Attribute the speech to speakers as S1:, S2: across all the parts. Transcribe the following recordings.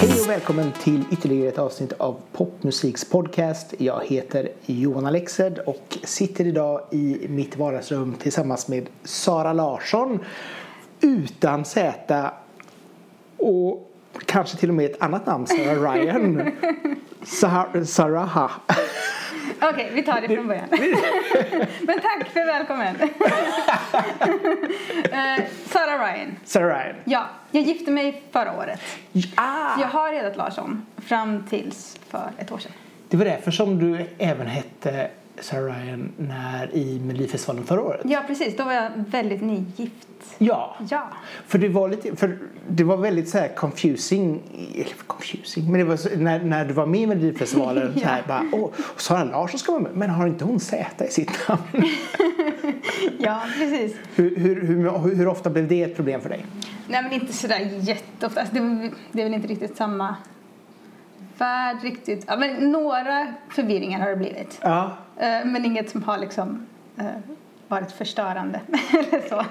S1: Hej och välkommen till ytterligare ett avsnitt av Popmusiks podcast. Jag heter Johan Alexed och sitter idag i mitt vardagsrum tillsammans med Sara Larsson utan Z och kanske till och med ett annat namn, Sarah Ryan. Sar- Saraha.
S2: Okej, vi tar det från början. Men tack för välkommen. Eh, Sara Ryan.
S1: Sarah Ryan.
S2: Ja, jag gifte mig förra året.
S1: Ah,
S2: Så jag har hetat Larsson fram tills för ett år sedan.
S1: det var därför som du även hette Sarah Ryan när i Melodifestivalen förra året.
S2: Ja, precis. Då var jag väldigt nygift.
S1: Ja.
S2: Ja.
S1: För det var lite, för det var väldigt så här confusing, eller confusing, men det var så, när, när du var med i Melodifestivalen så här
S2: Ja.
S1: bara, åh, Sara Larsson ska vara med, men har inte hon Z i sitt namn?
S2: Ja, precis.
S1: hur, hur, hur, hur ofta blev det ett problem för dig?
S2: Nej, men inte sådär jätteofta. Alltså, det, det är väl inte riktigt samma värld riktigt. Ja, men några förvirringar har det blivit.
S1: Ja.
S2: Eh, Men inget som har liksom eh, varit förstörande eller så.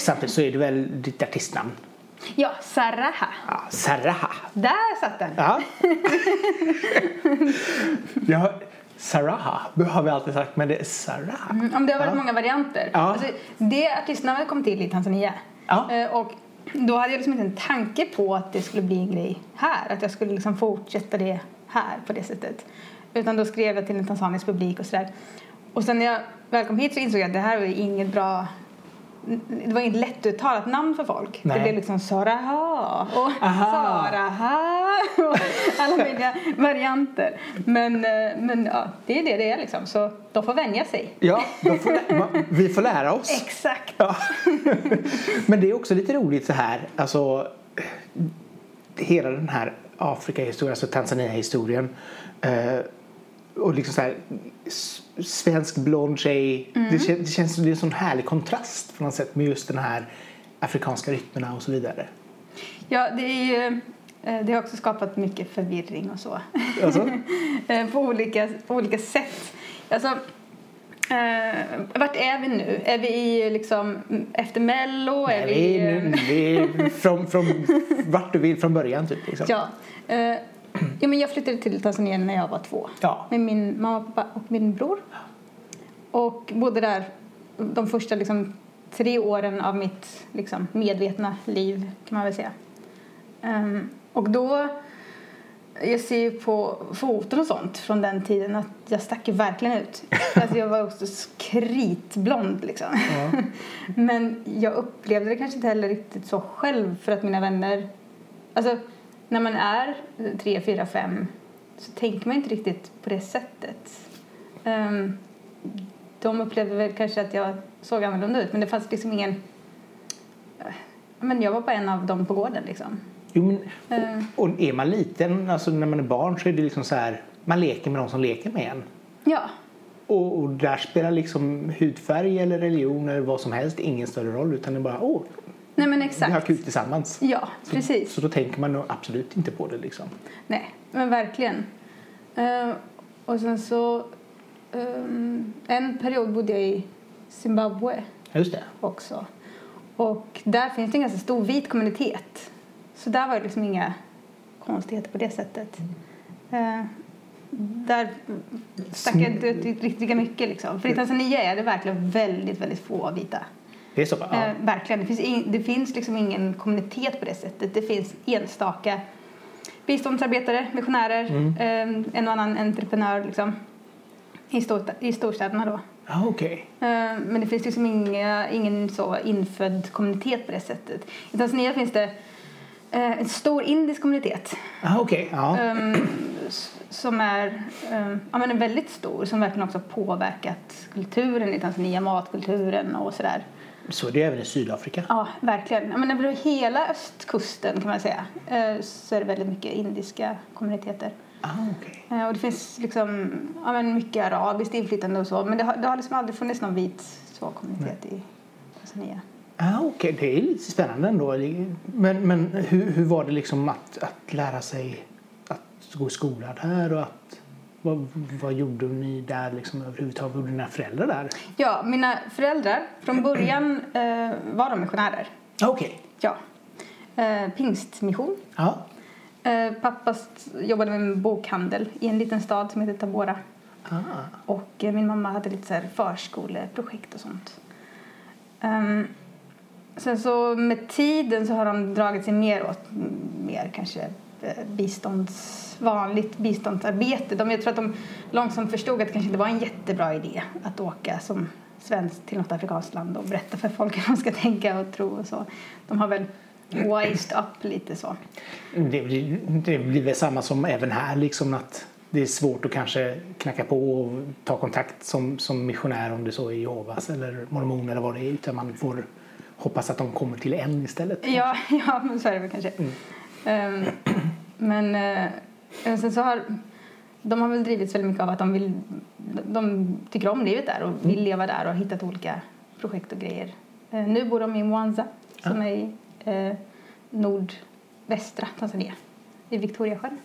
S1: Samtidigt så är det väl ditt artistnamn?
S2: Ja, Saraha.
S1: Ja, Saraha.
S2: Där satt den.
S1: Ja. ja, Saraha har vi alltid sagt, men det är Sarah.
S2: Mm, Om det har varit
S1: Ja.
S2: många varianter.
S1: Ja.
S2: Alltså, det artistnamnet kom till i Tanzania.
S1: Ja.
S2: Eh, Och då hade jag liksom inte en tanke på att det skulle bli en grej här. Att jag skulle liksom fortsätta det här på det sättet. Utan då skrev jag till en tanzanisk publik och sådär. Och sen när jag väl kom hit så insåg jag att det här var inget bra det var inget lättuttalat namn för folk.
S1: Nej.
S2: Det blev liksom Saraha och
S1: Aha.
S2: Saraha och alla möjliga varianter. Men, eh, men ja, det är det det är liksom. Så de får vänja sig.
S1: Ja, får, vi får lära oss.
S2: Exakt.
S1: Ja. Men det är också lite roligt så här, alltså hela den här Afrika-historien, alltså Tanzania-historien eh, och liksom så här svensk blond tjej. Det, kän, det känns som det är en sån härlig kontrast på något sätt med just den här afrikanska rytmerna och så vidare.
S2: Ja, det är ju... eh, Det har också skapat mycket förvirring och så.
S1: Alltså?
S2: Eh, på, olika, på olika sätt. Alltså, eh, vart är vi nu? Är vi i liksom mm, efter Mello? är
S1: Nej,
S2: vi,
S1: vi,
S2: eh,
S1: nu, vi är från, från vart du vill från början typ. Liksom.
S2: Ja. Eh, ja, men jag flyttade till Tanzania när jag var två.
S1: Ja.
S2: Med min mamma, pappa och min bror. Och bodde där de första liksom, tre åren av mitt liksom, medvetna liv kan man väl säga. Ehm, och då, jag ser ju på foton och sånt från den tiden att jag stack ju verkligen ut. Alltså jag var också kritblond liksom.
S1: Ja.
S2: Men jag upplevde det kanske inte heller riktigt så själv för att mina vänner... Alltså, när man är tre, fyra, fem så tänker man inte riktigt på det sättet. Ehm, de upplevde väl kanske att jag såg annorlunda ut men det fanns liksom ingen... Men jag var bara en av dem på gården liksom.
S1: Jo, men,
S2: Eh.
S1: och, och är man liten, alltså när man är barn så är det liksom så här, man leker med de som leker med en.
S2: Ja,
S1: Och, och där spelar liksom hudfärg eller religion eller vad som helst ingen större roll utan det är bara åh,
S2: nej men
S1: vi har
S2: exakt.
S1: kul tillsammans.
S2: Ja,
S1: Så,
S2: precis.
S1: så då tänker man nog absolut inte på det liksom.
S2: Nej, men verkligen. Eh, och sen så... ehm, en period bodde jag i Zimbabwe
S1: Just det.
S2: också. Och där finns det en ganska stor vit kommunitet. Så där var det liksom inga konstigheter på det sättet. Eh, där stack jag ut riktigt lika mycket liksom. För i Tanzania är det verkligen väldigt, väldigt få vita.
S1: Det är så? Ja.
S2: Eh, verkligen. Det finns, in, det finns liksom ingen kommunitet på det sättet. Det finns enstaka biståndsarbetare, missionärer, eh, en och annan entreprenör liksom. I, stor, I storstäderna då.
S1: Ja, okej.
S2: Eh, Men det finns liksom inga, ingen så infödd kommunitet på det sättet. I Tanzania finns det en stor indisk kommunitet
S1: Ja, okej. Ja.
S2: ehm, som är ehm, ja, men väldigt stor som verkligen också har påverkat kulturen i Tanzania, matkulturen och sådär.
S1: Så är det även i Sydafrika.
S2: Ja, verkligen. Men över hela östkusten kan man säga eh, så är det väldigt mycket indiska kommuniteter.
S1: Ah, okej.
S2: Eh, Och det finns liksom, ja, men mycket arabiskt inflytande och så men det har, det har liksom aldrig funnits någon vit så kommunitet i Tanzania.
S1: Ah, okej. Det är lite spännande ändå. Men, men hur, hur var det liksom att, att lära sig att gå i skola där och att vad, vad gjorde ni där liksom överhuvudtaget? Vad gjorde dina föräldrar där?
S2: Ja, mina föräldrar, från början eh, var de missionärer.
S1: Okej.
S2: Ja. Eh, pingstmission.
S1: Ja.
S2: Eh, pappa jobbade med en bokhandel i en liten stad som heter Tabora.
S1: Ah.
S2: Och eh, min mamma hade lite så här förskoleprojekt och sånt. Ehm, sen så med tiden så har de dragit sig mer åt mer kanske eh, bistånds, vanligt biståndsarbete. De, jag tror att de långsamt förstod att det kanske inte var en jättebra idé att åka som svensk till något afrikanskt land och berätta för folk hur de ska tänka och tro och så. De har väl wised up lite så.
S1: Det, blir, det blir väl samma som även här liksom att det är svårt att kanske knacka på och ta kontakt som, som missionär om det så är Jehovas eller mormon eller vad det är utan man får hoppas att de kommer till en istället.
S2: Ja, ja men så är det väl kanske. Ehm, men eh, sen så har de har väl drivits väldigt mycket av att de vill de tycker om livet där och vill leva där och har hittat olika projekt och grejer. Eh, nu bor de i Mwanza som är i eh, nordvästra Tanzania i Victoriasjön.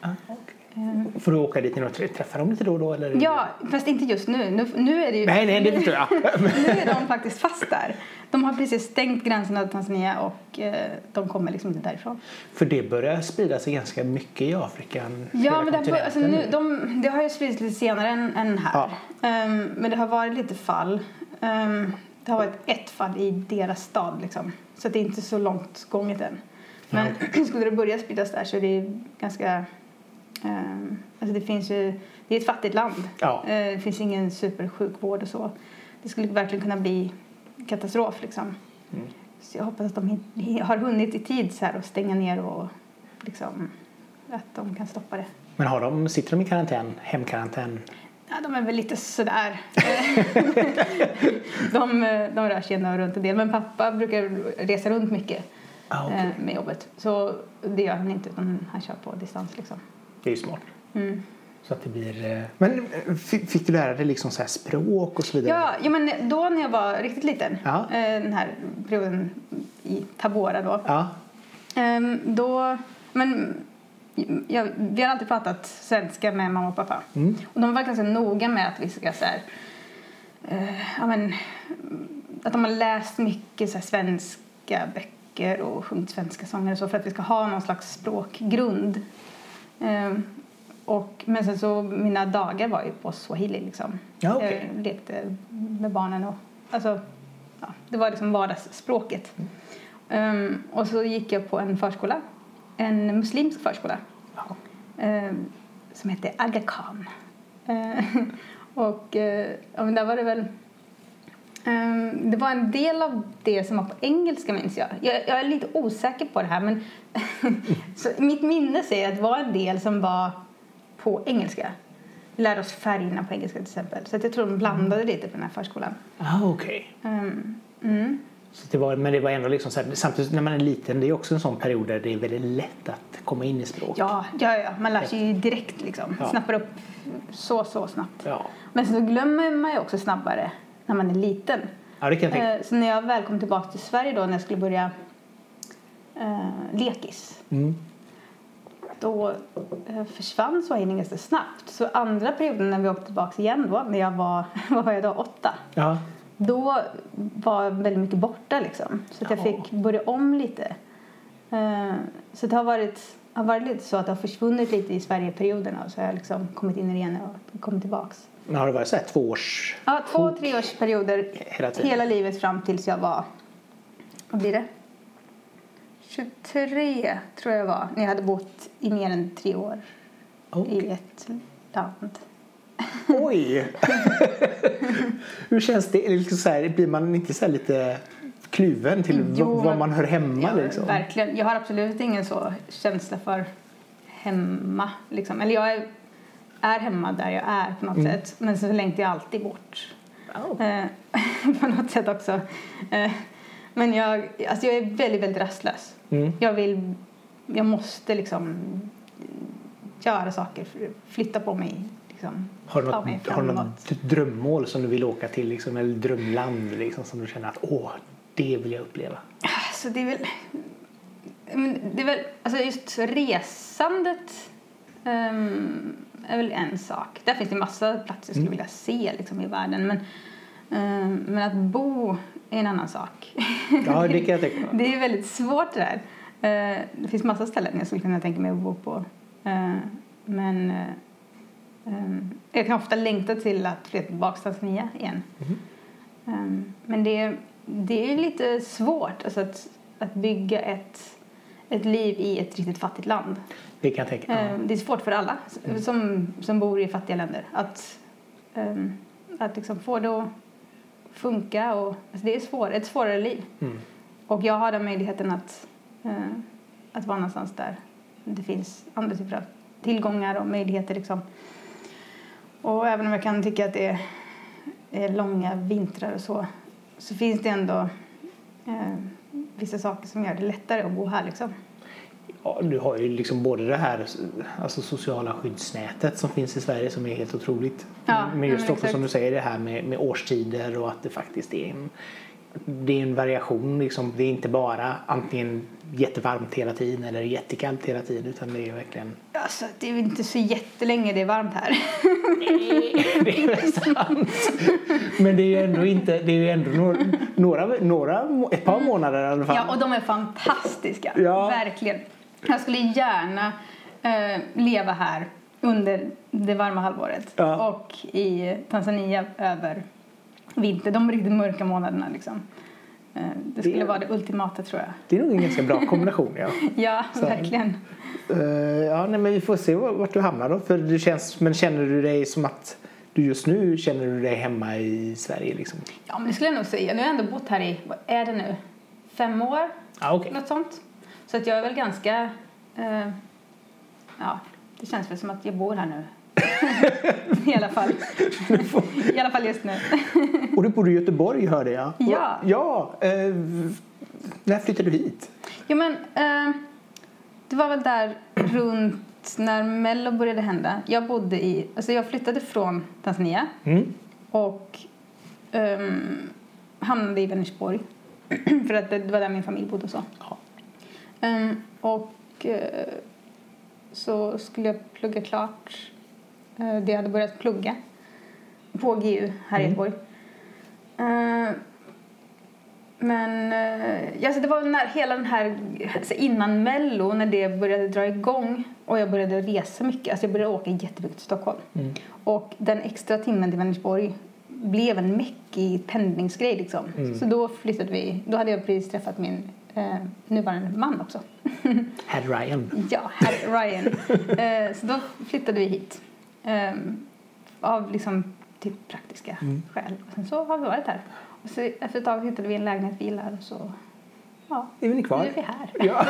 S1: Ah, okej.
S2: Ehm,
S1: Får du åka dit och träffa dem lite då och då? Eller?
S2: ja, fast inte just nu. Nu, nu är det ju
S1: Nej, nej, det förstår jag.
S2: nu är de faktiskt fast där. De har precis stängt gränserna till Tanzania och eh, de kommer liksom inte därifrån.
S1: För det börjar sprida sig ganska mycket i Afrika.
S2: Ja, men det har, bör- alltså, nu, de, det har ju spridits lite senare än, än här. Ehm, men det har varit lite fall. Ehm, det har varit ett fall i deras stad liksom. Så det är inte så långt gånget än. Men skulle det börja spridas där så är det ganska... ehm, alltså det finns ju... Det är ett fattigt land.
S1: Ja.
S2: Eh, det finns ingen supersjukvård och så. Det skulle verkligen kunna bli katastrof liksom.
S1: Mm.
S2: Så jag hoppas att de har hunnit i tid så här att stänga ner och liksom att de kan stoppa det.
S1: Men har de, sitter de i karantän, hemkarantän?
S2: Ja, de är väl lite sådär. De, de rör sig ändå runt en del. Men pappa brukar resa runt mycket
S1: Ah, okej.
S2: eh, med jobbet. Så det gör han inte utan han kör på distans liksom.
S1: Det är ju smart.
S2: Mm.
S1: Så att det blir... eh, Men eh, fick, du lära dig liksom så här språk och så vidare?
S2: Ja, ja, men då när jag var riktigt liten,
S1: Ja.
S2: eh, den här perioden i Tabora då,
S1: Ja.
S2: Ehm, då, men jag, vi har alltid pratat svenska med mamma och pappa.
S1: Mm.
S2: Och de var ganska noga med att vi ska så här, eh, ja, men, att de har läst mycket så här, svenska böcker och sjungit svenska sånger och så för att vi ska ha någon slags språkgrund. Ehm, och, men sen så, mina dagar var ju på swahili liksom.
S1: Ja, okej.
S2: Jag lekte med barnen och, alltså, ja, det var liksom vardagsspråket. Ehm, och så gick jag på en förskola, en muslimsk förskola ehm, som hette Aga Khan. Och men där var det väl ehm, det var en del av det som var på engelska minns jag. Jag, jag är lite osäker på det här men så mitt minne säger att det var en del som var på engelska. Vi lärde oss färgerna på engelska till exempel. Så jag tror de blandade lite på den här förskolan.
S1: Ah, okej.
S2: Ehm, mm.
S1: Så det var, men det var ändå liksom så här, samtidigt när man är liten, det är också en sån period där det är väldigt lätt att komma in i språk.
S2: Ja, ja, ja, man lär sig ju direkt liksom.
S1: Ja.
S2: Snappar upp så, så snabbt.
S1: Ja.
S2: Men så glömmer man ju också snabbare när man är liten.
S1: Ja, det kan jag tänka
S2: Eh, Så när jag väl kom tillbaka till Sverige då när jag skulle börja eh, lekis
S1: mm.
S2: då eh, försvann swahilin ganska snabbt. Så andra perioden när vi åkte tillbaka igen då, när jag var, vad var jag då, åtta.
S1: Ja.
S2: Då var jag väldigt mycket borta liksom. Så att jag
S1: Ja.
S2: fick börja om lite. Eh, Så det har varit, har varit lite så att det har försvunnit lite i Sverigeperioderna och så har jag liksom kommit in i det igen och kommit tillbaks.
S1: Men har det varit så här två års...
S2: Ja, två treårsperioder
S1: Hela tiden.
S2: hela livet fram tills jag var, vad blir det? 23 tror jag var, när jag hade bott i mer än tre år
S1: Okej.
S2: i ett land.
S1: Oj! Hur känns det? Liksom så här, blir man inte så lite kluven till
S2: Jo,
S1: var man hör hemma?
S2: Ja,
S1: liksom?
S2: Verkligen. Jag har absolut ingen så känsla för hemma. Liksom. Eller jag är, är hemma där jag är på något
S1: Mm.
S2: sätt. Men så längtar jag alltid bort.
S1: Ja.
S2: Eh, på något sätt också. Eh, men jag, alltså jag är väldigt, väldigt rastlös.
S1: Mm.
S2: Jag vill, jag måste liksom göra saker, flytta på mig. Liksom,
S1: Har du något, har du något drömmål som du vill åka till? Liksom, eller drömland liksom, som du känner att åh, det vill jag uppleva?
S2: Alltså det är väl... Det är väl alltså just resandet. ehm, är väl en sak. Där finns det massa platser jag skulle
S1: Mm.
S2: vilja se liksom, i världen. Men, eh, men att bo är en annan sak.
S1: Ja, det kan jag tänka.
S2: Det är väldigt svårt det där. Eh, det finns massa ställen jag skulle kunna tänka mig att bo på. Eh, men eh, eh, jag kan ofta längta till att flytta tillbaka till Tanzania igen. Eh, men det, det är lite svårt alltså att, att bygga ett, ett liv i ett riktigt fattigt land.
S1: Det kan tänka mig.
S2: Eh, Det är svårt för alla som, som bor i fattiga länder att, um, att liksom få det att funka. Och, alltså det är svår, ett svårare liv.
S1: Mm.
S2: Och jag har den möjligheten att, eh, att vara någonstans där det finns andra typer av tillgångar och möjligheter. Liksom. Och även om jag kan tycka att det är, är långa vintrar och så så finns det ändå eh, vissa saker som gör det lättare att bo här. Liksom.
S1: Ja, du har ju liksom både det här alltså sociala skyddsnätet som finns i Sverige som är helt otroligt.
S2: Ja,
S1: men just
S2: men
S1: också som du säger det här med, med årstider och att det faktiskt är en, det är en variation. Liksom. Det är inte bara antingen jättevarmt hela tiden eller jättekallt hela tiden utan det är verkligen
S2: Alltså, det är inte så jättelänge det är varmt här.
S1: det är väl sant. Men det är ju ändå inte, det är ju ändå några, några, några ett par månader i alla fall.
S2: Ja, och de är fantastiska.
S1: Ja.
S2: Verkligen. Jag skulle gärna eh, leva här under det varma halvåret.
S1: Ja.
S2: Och i Tanzania över vinter. De riktigt mörka månaderna liksom. Eh, det skulle
S1: Det-
S2: vara det ultimata tror jag.
S1: Det är nog en ganska bra kombination. Ja.
S2: Ja,
S1: Så-
S2: verkligen.
S1: Eh, ja, nej, men vi får se vart du hamnar då. För det känns, men känner du dig som att du just nu känner du dig hemma i Sverige liksom?
S2: Ja, men det skulle jag nog säga. Nu har jag ändå bott här i, vad är det nu? Fem år?
S1: Ja, okej.
S2: Något sånt. Så att jag är väl ganska... Eh, ja, det känns väl som att jag bor här nu. I alla fall. I alla fall just nu.
S1: Och du bor i Göteborg hörde jag.
S2: Ja.
S1: Ja. Eh, när flyttade du hit?
S2: Jo, men eh, det var väl där runt när Mello började hända. Jag bodde i... Alltså jag flyttade från Tanzania
S1: Mm.
S2: och ehm, hamnade i Vänersborg. För att det var där min familj bodde och så.
S1: Ja.
S2: Ehm, och eh, så skulle jag plugga klart eh, det jag hade börjat plugga på GU här i
S1: Mm.
S2: Göteborg. Eh, men eh, ja, så det var när hela den här, alltså innan Mello, när det började dra igång och jag började resa mycket, alltså jag började åka jättemycket till Stockholm.
S1: Mm.
S2: Och den extra timmen till Vänersborg blev en mäckig pendlingsgrej liksom.
S1: Mm.
S2: Så då flyttade vi, då hade jag precis träffat min eh, nuvarande man också.
S1: Herr Ryan.
S2: ja, herr Ryan. eh, så då flyttade vi hit. Eh, av liksom typ praktiska
S1: Mm.
S2: skäl. Och sen så har vi varit här. Och så efter ett tag hittade vi en lägenhet vi gillar och så, ja,
S1: Är ni kvar?
S2: nu är vi här.
S1: Ja.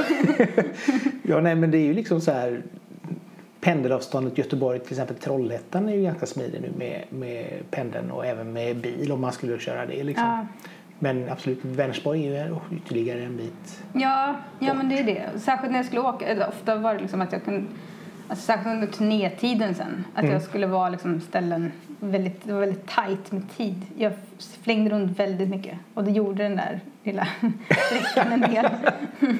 S1: ja, nej men det är ju liksom så här pendelavståndet Göteborg till exempel Trollhättan är ju ganska smidig nu med, med pendeln och även med bil om man skulle köra det liksom.
S2: Ja.
S1: Men absolut, Vänersborg är ju ytterligare en bit.
S2: Ja, ja men det är det. Särskilt när jag skulle åka. eller Ofta var det liksom att jag kunde... Alltså särskilt under turnétiden sen. Att
S1: Mm.
S2: jag skulle vara liksom ställen väldigt... Det var väldigt tajt med tid. Jag flängde runt väldigt mycket. Och det gjorde den där lilla sträckan en del.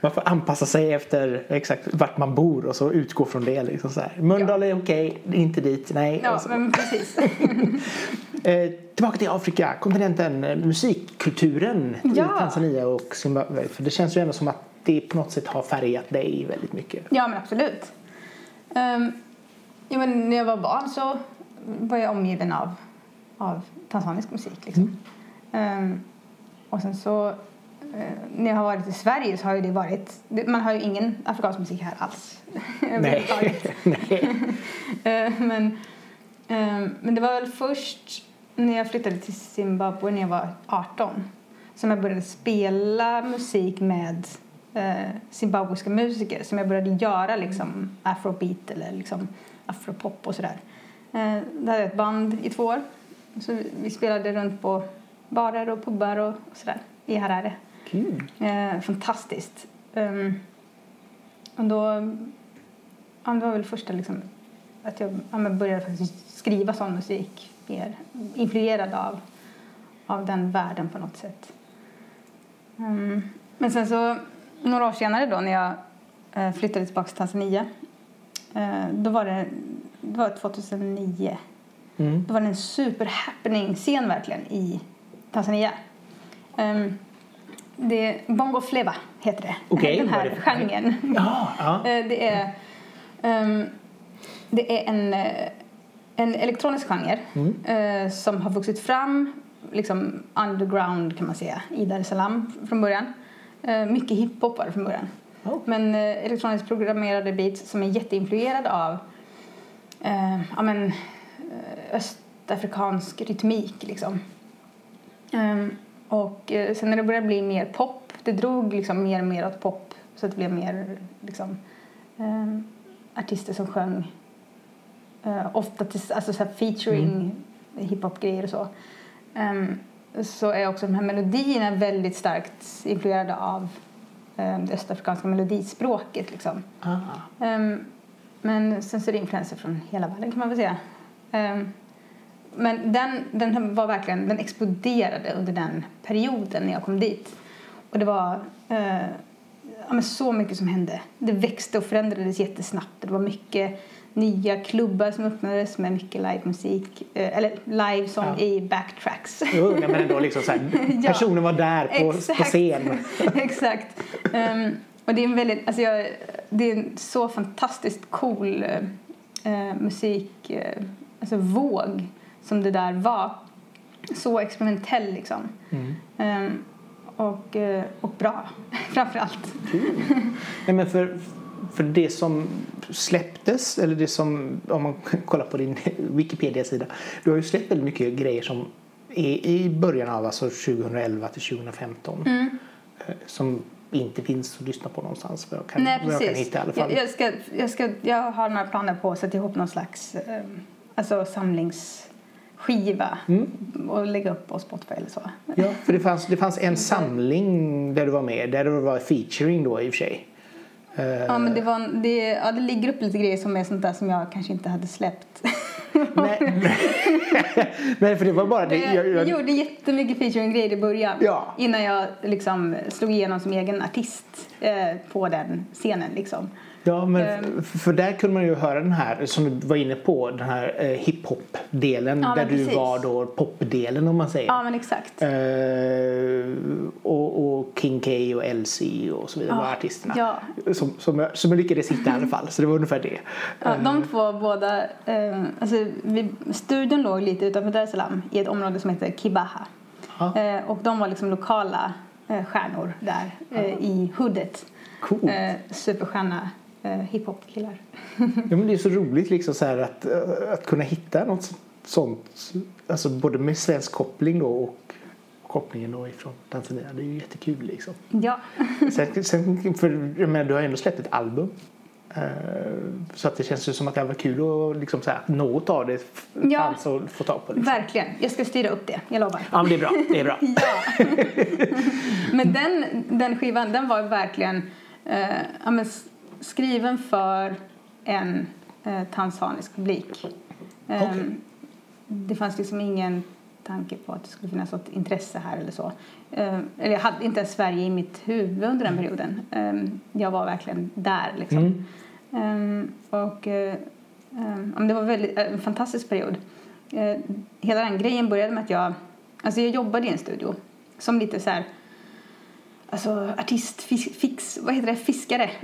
S1: Man får anpassa sig efter exakt vart man bor och så utgå från det. Liksom så här. Mölndal är okej, inte dit, nej.
S2: Ja, men precis.
S1: Eh, tillbaka till Afrika, kontinenten, musikkulturen i
S2: Ja.
S1: Tanzania och Zimbabwe. För det känns ju ändå som att det på något sätt har färgat dig väldigt mycket.
S2: Ja, men absolut. Um, ja, men när jag var barn så var jag omgiven av, av tanzanisk musik. Liksom. Ehm, och sen så, eh, när jag har varit i Sverige så har det varit... Man har ju ingen afrikansk musik här alls. överhuvudtaget.
S1: nej.
S2: Eh, men, ehm, men det var väl först när jag flyttade till Zimbabwe när jag var 18 som jag började spela musik med eh, zimbabwiska musiker som jag började göra liksom afrobeat eller liksom afropop och sådär. Eh, där hade jag ett band i två år. Så vi- spelade runt på barer och pubbar och, sådär i Harare.
S1: Kul.
S2: Eh, fantastiskt. Um, och då, ja, det var väl första liksom, att jag ja, började faktiskt skriva sån musik mer influerad av, av den världen på något sätt. Ehm, men sen så, några år senare då när jag eh, flyttade tillbaka till Tanzania eh, då var det det var 2009.
S1: Mm.
S2: Då var det en super happening scen verkligen i Tanzania. Um, det, Bongo Fleva heter det.
S1: Okej,
S2: Den här
S1: det
S2: genren.
S1: Ja, ja.
S2: Eh, det är, ehm, det är en, eh, en elektronisk genre
S1: Mm.
S2: eh, som har vuxit fram liksom underground kan man säga i Dar es Salaam från början. Eh, mycket hiphop var det från början.
S1: Oh.
S2: Men eh, elektroniskt programmerade beats som är jätteinfluerade av eh, ja, men, eh, östafrikansk rytmik liksom. Ehm, och eh, sen när det började bli mer pop, det drog liksom mer och mer åt pop så att det blev mer liksom ehm, artister som sjöng eh, ofta till, alltså så här featuring hiphop-grejer och så. Ehm, så är också de här melodierna väldigt starkt influerade av ehm, det östafrikanska melodispråket liksom.
S1: Ah.
S2: Men sen så är det influenser från hela världen kan man väl säga. Ehm, men den, den var verkligen, den exploderade under den perioden när jag kom dit. Och det var eh, ja, så mycket som hände. Det växte och förändrades jättesnabbt. Det var mycket nya klubbar som öppnades med mycket livemusik. Eh, eller live som
S1: Ja.
S2: i backtracks.
S1: Jo, men ändå liksom så här, personen var där på, på
S2: Exakt.
S1: scen.
S2: Exakt. Ehm, och det är en väldigt, alltså jag, det är en så fantastiskt cool eh, musik, eh, alltså våg som det där var. Så experimentell liksom.
S1: Mm.
S2: Ehm, och, eh, och bra, framför allt.
S1: Nej, men för, för det som släpptes, eller det som, om man kollar på din Wikipedia-sida, du har ju släppt väldigt mycket grejer som är i början av alltså 2011 till 2015
S2: Mm.
S1: eh, som inte finns att lyssna på någonstans jag kan,
S2: Nej,
S1: vad jag kan
S2: precis.
S1: hitta i alla fall.
S2: Jag, jag, ska, jag, ska, jag har några planer på att sätta ihop någon slags eh, alltså samlingsskiva
S1: Mm.
S2: och lägga upp på Spotify eller så.
S1: Ja, för det fanns, det fanns en samling där du var med, där det var featuring då i och för sig. Eh,
S2: Ja, men det, var, en- det, ja, det ligger upp lite grejer som är sånt där som jag kanske inte hade släppt.
S1: nej, nej, för det var bara det.
S2: Jag,
S1: Jag, jag,
S2: gjorde jättemycket featuring-grejer i början
S1: Ja.
S2: innan jag liksom slog igenom som egen artist eh, på den scenen. Liksom.
S1: Ja, men
S2: Ehm.
S1: för där kunde man ju höra den här som du var inne på, den här eh, hiphop-delen
S2: Ja,
S1: där du
S2: precis.
S1: var då popdelen om man säger.
S2: Ja, men exakt.
S1: Eh, och, och King K och LC och så vidare
S2: Ja,
S1: var artisterna.
S2: ja.
S1: Som, som, jag, som jag lyckades hitta i alla fall, så det var ungefär det.
S2: Ja, de två båda, eh, alltså, vi, studion låg lite utanför Dar es Salaam i ett område som heter Kibaha.
S1: Ja.
S2: Eh, och de var liksom lokala eh, stjärnor där eh, i hoodet.
S1: Coolt.
S2: Eh, superstjärna eh, hiphop-killar.
S1: Ja, men det är så roligt liksom så här att, eh, att kunna hitta något sånt, alltså både med svensk koppling då och kopplingen då ifrån Tanzania. Det är ju jättekul liksom.
S2: ja.
S1: Sen, sen, för jag menar, du har ändå släppt ett album. Eh, Så att det känns ju som att det var kul att liksom så här, något av det
S2: Ja.
S1: fanns att få tag på. Liksom.
S2: Verkligen. Jag ska styra upp det, jag lovar.
S1: Ja men det är bra. Det är bra.
S2: Ja. Men den, den skivan den var verkligen eh, skriven för en eh, tanzanisk publik. Eh,
S1: Okej.
S2: Det fanns liksom ingen tanke på att det skulle finnas något intresse här eller så. Eh, eller jag hade inte ens Sverige i mitt huvud under den perioden. Eh, jag var verkligen där liksom.
S1: Mm.
S2: Ehm, och eh, ehm, men det var väldigt, en fantastisk period. Eh, hela den grejen började med att jag, alltså jag jobbade i en studio som lite så här, alltså artist, fix, fix vad heter det, fiskare.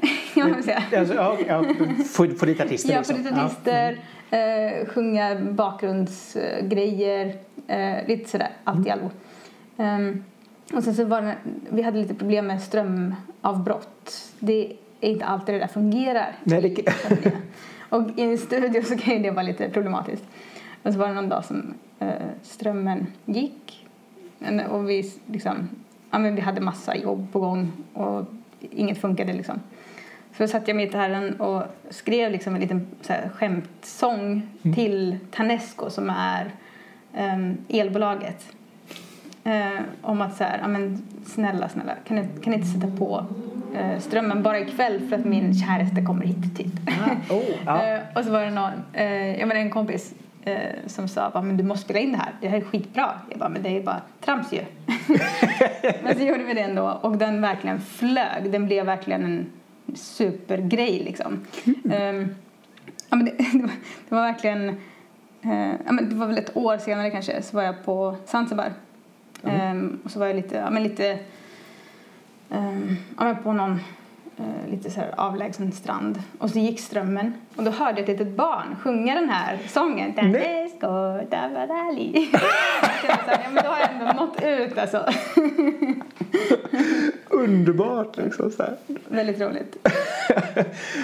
S1: Alltså, ja, ja, få, få dit artister
S2: Ja, för lite artister, eh, sjunga bakgrundsgrejer, eh, lite sådär, allt i allo. Ehm, och sen så var det, vi hade lite problem med strömavbrott. Det är inte alltid det där fungerar.
S1: Nej, det-
S2: och i en studio så kan ju det vara lite problematiskt. Och så var det någon dag som eh, strömmen gick och vi liksom, ja men vi hade massa jobb på gång och inget funkade liksom. Så då satte jag mig i gitarren och skrev liksom en liten så här, skämtsång till Tanesco som är um, elbolaget. Eh, om att så här, ja, men snälla, snälla, kan ni, kan ni inte sätta på eh, strömmen bara ikväll för att min käraste kommer hit typ.
S1: Ah, oh, ja.
S2: Eh, och så var det någon, eh, jag menar en kompis eh, som sa men du måste spela in det här, det här är skitbra. Jag bara, men det är bara trams ju. men så gjorde vi det ändå och den verkligen flög. Den blev verkligen en supergrej liksom. Ehm, ja, men det, det, var, det var verkligen... Eh, ja, men det var väl ett år senare kanske så var jag på Zanzibar. Ehm, och så var jag lite, ja, men lite ehm, ja, men på någon eh, lite så här avlägsen strand. Och så gick strömmen och då hörde jag ett litet barn sjunga den här sången.
S1: Nej.
S2: Danesco, Davadali. Ja, men då har jag ändå nått ut alltså.
S1: Underbart liksom så här.
S2: Väldigt roligt.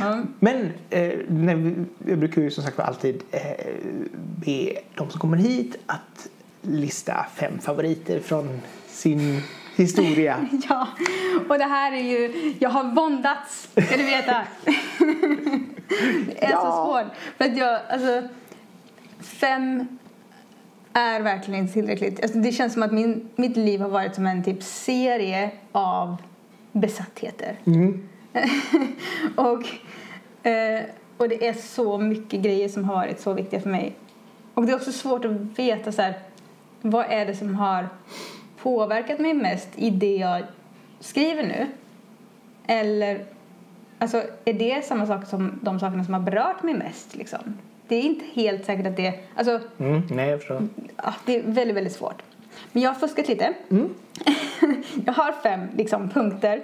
S2: Ja.
S1: Men eh, när vi, jag brukar ju som sagt alltid eh, be de som kommer hit att lista fem favoriter från sin historia.
S2: Ja, och det här är ju... Jag har våndats, ska du veta. det är så
S1: Ja.
S2: svårt. För att jag, alltså... Fem är verkligen inte tillräckligt. Alltså, det känns som att min, mitt liv har varit som en typ serie av besattheter.
S1: Mm.
S2: och, eh, och det är så mycket grejer som har varit så viktiga för mig. Och det är också svårt att veta så här, vad är det som har påverkat mig mest i det jag skriver nu? Eller alltså, är det samma sak som de sakerna som har berört mig mest? Liksom? Det är inte helt säkert att det... Alltså,
S1: Mm, nej, jag förstår.
S2: ja, det är väldigt, väldigt svårt. Men jag har fuskat lite.
S1: Mm.
S2: jag har fem liksom, punkter.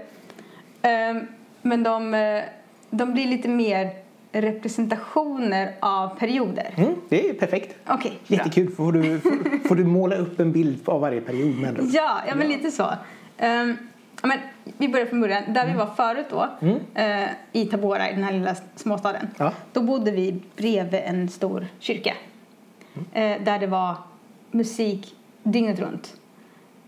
S2: Ehm, men de, eh, de blir lite mer representationer av perioder.
S1: Mm, det är perfekt.
S2: Bra.
S1: Jättekul. Får du, får, får du måla upp en bild av varje period med?
S2: Ja, ja men lite så. Ja, men vi börjar från början. Där vi var förut då, eh, i Tabora, i den här lilla småstaden.
S1: Ja.
S2: Då bodde vi bredvid en stor kyrka. Eh, där det var musik dygnet runt.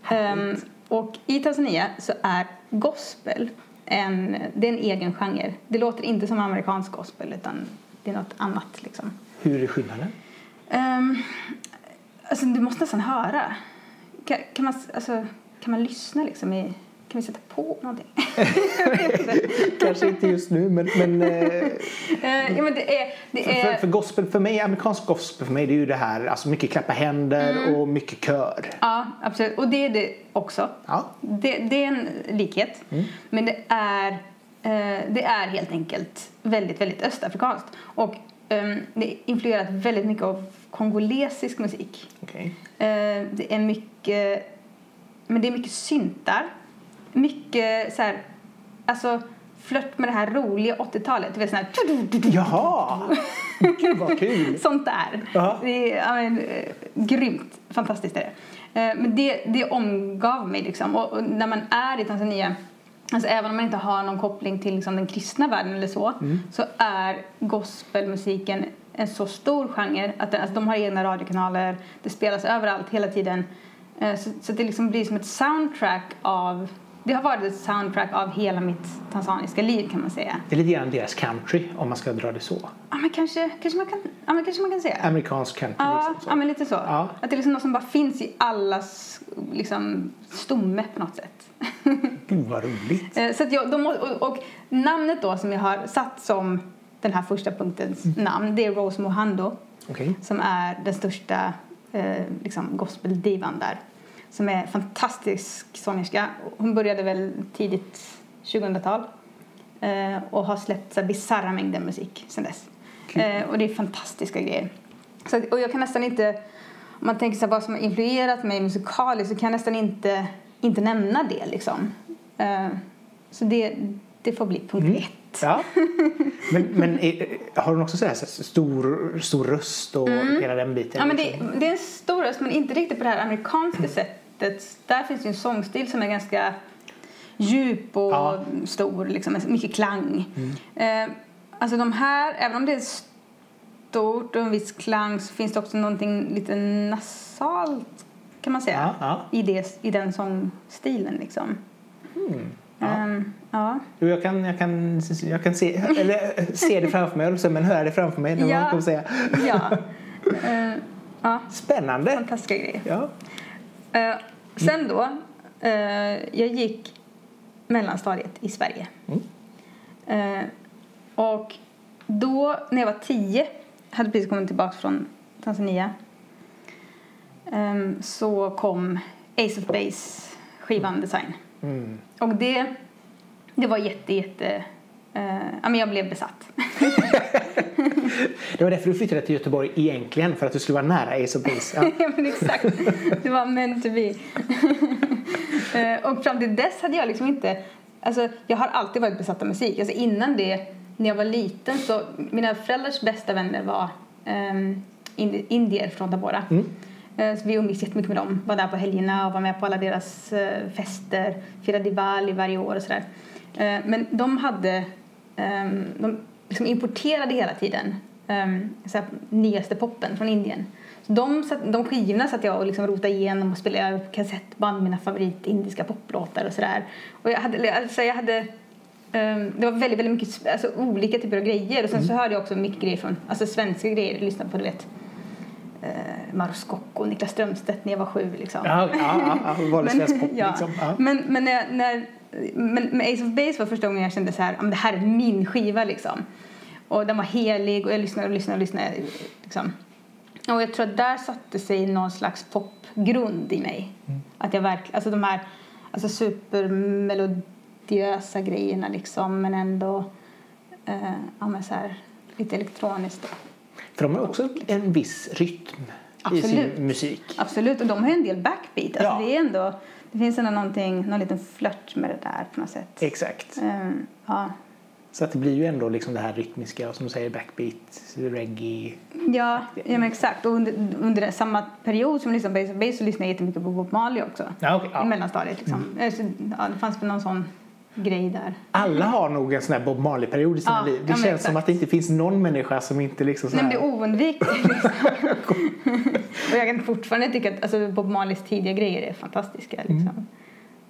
S2: Ehm, och i Tanzania så är gospel en, det är en egen genre. Det låter inte som amerikansk gospel utan det är något annat liksom.
S1: Hur är skillnaden?
S2: Um, alltså du måste nästan höra. Kan, kan, man, alltså, kan man lyssna liksom i... Kan vi sätta på någonting?
S1: Kanske inte just nu, men, men eh,
S2: Eh, ja, men det är... Det
S1: för,
S2: är
S1: för gospel för mig, amerikansk gospel för mig, det är ju det här, alltså mycket klappa händer
S2: Mm.
S1: och mycket kör.
S2: Ja, absolut. Och det är det också.
S1: Ja.
S2: Det, det är en likhet. Men det är, eh, det är helt enkelt väldigt, väldigt östafrikanskt. Och ehm, det är influerat väldigt mycket av kongolesisk musik. Eh, det är mycket, men det är mycket syntar. Mycket så här, alltså flört med det här roliga 80-talet. Du vet sån här,
S1: Jaha! Gud vad kul!
S2: sånt där. Det är ja, men, eh, grymt, fantastiskt är det. Eh, men det, det omgav mig liksom. Och, och när man är i Tanzania Alltså även om man inte har någon koppling till liksom, den kristna världen eller så så är gospelmusiken en så stor genre att den, alltså, de har egna radiokanaler, det spelas överallt hela tiden. Eh, så, så det liksom blir som ett soundtrack av det har varit ett soundtrack av hela mitt tanzaniska liv kan man säga.
S1: Det är lite grann deras country om man ska dra det så.
S2: Ja men kanske, kanske, man, kan, ja, men kanske man kan säga.
S1: Amerikansk country
S2: Ja,
S1: liksom. Så.
S2: ja men lite så.
S1: Ja.
S2: Att det är liksom något som bara finns i allas liksom, stomme på något sätt.
S1: Gud vad roligt.
S2: Eh, så att jag, de, och, och namnet då som jag har satt som den här första punktens namn det är Rose Mohando
S1: Okej.
S2: som är den största eh, liksom gospeldivan där. Som är fantastisk sångerska. Hon började väl tidigt 2000-tal eh, och har släppt så bisarra mängder musik sedan dess.
S1: Kul.
S2: Eh, och det är fantastiska grejer. Så, och jag kan nästan inte, om man tänker sig vad som har influerat mig musikaliskt så kan jag nästan inte, inte nämna det liksom. Eh, så det, det får bli punkt
S1: Mm.
S2: ett.
S1: Ja. Men, men är, har hon också så här, så här stor, stor röst och hela den biten?
S2: Mm. Ja, men
S1: liksom?
S2: det, det är en stor röst, men inte riktigt på det här amerikanska sättet. Där finns ju en sångstil som är ganska djup och
S1: Ja.
S2: stor, liksom, mycket klang. Eh, alltså de här, även om det är stort och en viss klang så finns det också någonting lite nasalt kan man säga
S1: Ja, ja.
S2: I, det, i den sångstilen liksom.
S1: Ja.
S2: Ehm, ja.
S1: Jo, jag kan, jag kan, jag kan se, eller, eh, se det framför mig, men höra det framför mig. När
S2: Ja.
S1: man säga.
S2: ja. Eh, ja.
S1: Spännande!
S2: Fantastiska grejer.
S1: Ja.
S2: Eh, sen då, eh, jag gick mellanstadiet i Sverige. Eh, och då, när jag var tio, hade precis kommit tillbaka från Tanzania, ehm, så kom Ace of Base skivan Design.
S1: Mm.
S2: Och det, det var jätte, jätte... eh, ja, men jag blev besatt.
S1: Det var därför du flyttade till Göteborg egentligen, för att du skulle vara nära Ace of Base. Ja.
S2: ja men exakt. Det var meant to be. Eh, och fram till dess hade jag liksom inte... Alltså jag har alltid varit besatt av musik. Alltså innan det, när jag var liten så... Mina föräldrars bästa vänner var um, indier från Tabora. Mm. Uh, så vi umgicks jättemycket med dem. Var där på helgerna och var med på alla deras fester. Firade Diwali varje år och sådär. Men de hade... Um, de liksom importerade hela tiden um, så nyaste poppen från Indien. Så de, de skivorna satt jag och liksom rotade igenom och spelade kassettband, mina favorit indiska poplåtar och sådär. Och jag hade, alltså jag hade um, det var väldigt, väldigt mycket alltså, olika typer av grejer och sen mm. så hörde jag också mycket grejer från, alltså svenska grejer, jag lyssnade på du vet uh, Maros Scocco och Niklas Strömstedt när jag var sju liksom.
S1: Ja, ja, ja, vanlig svensk pop liksom. Ja.
S2: Men, men när, när men med Ace of Base var första gången jag kände så här, det här är min skiva liksom. Och den var helig och jag lyssnade och lyssnade och lyssnade. Liksom. Och jag tror att där satte sig någon slags popgrund i mig. Mm. Att jag verkligen, alltså de här alltså supermelodiösa grejerna liksom men ändå eh, ja, men så här, lite elektroniskt. Då.
S1: För de har också en viss rytm Absolut. i sin musik.
S2: Absolut, och de har en del backbeat. Alltså ja. det, är ändå, det finns ändå någonting, någon liten flört med det där på något sätt.
S1: Exakt.
S2: Um, ja.
S1: Så att det blir ju ändå liksom det här rytmiska, som du säger, backbeat, reggae.
S2: Ja, ja men exakt. Och under, under samma period som jag lyssnade på Base så lyssnade jag jättemycket på Bob Marley också.
S1: Ja, okay, ja.
S2: I mellanstadiet liksom. Mm. Så, ja, det fanns väl någon sån grej där.
S1: Alla har nog en sån här Bob Marley-period i sina ja, liv. Det känns exakt. som att det inte finns någon människa som inte liksom så
S2: här... Nej, det är oundvikligt liksom. och jag kan fortfarande tycka att alltså, Bob Marleys tidiga grejer är fantastiska liksom. Mm.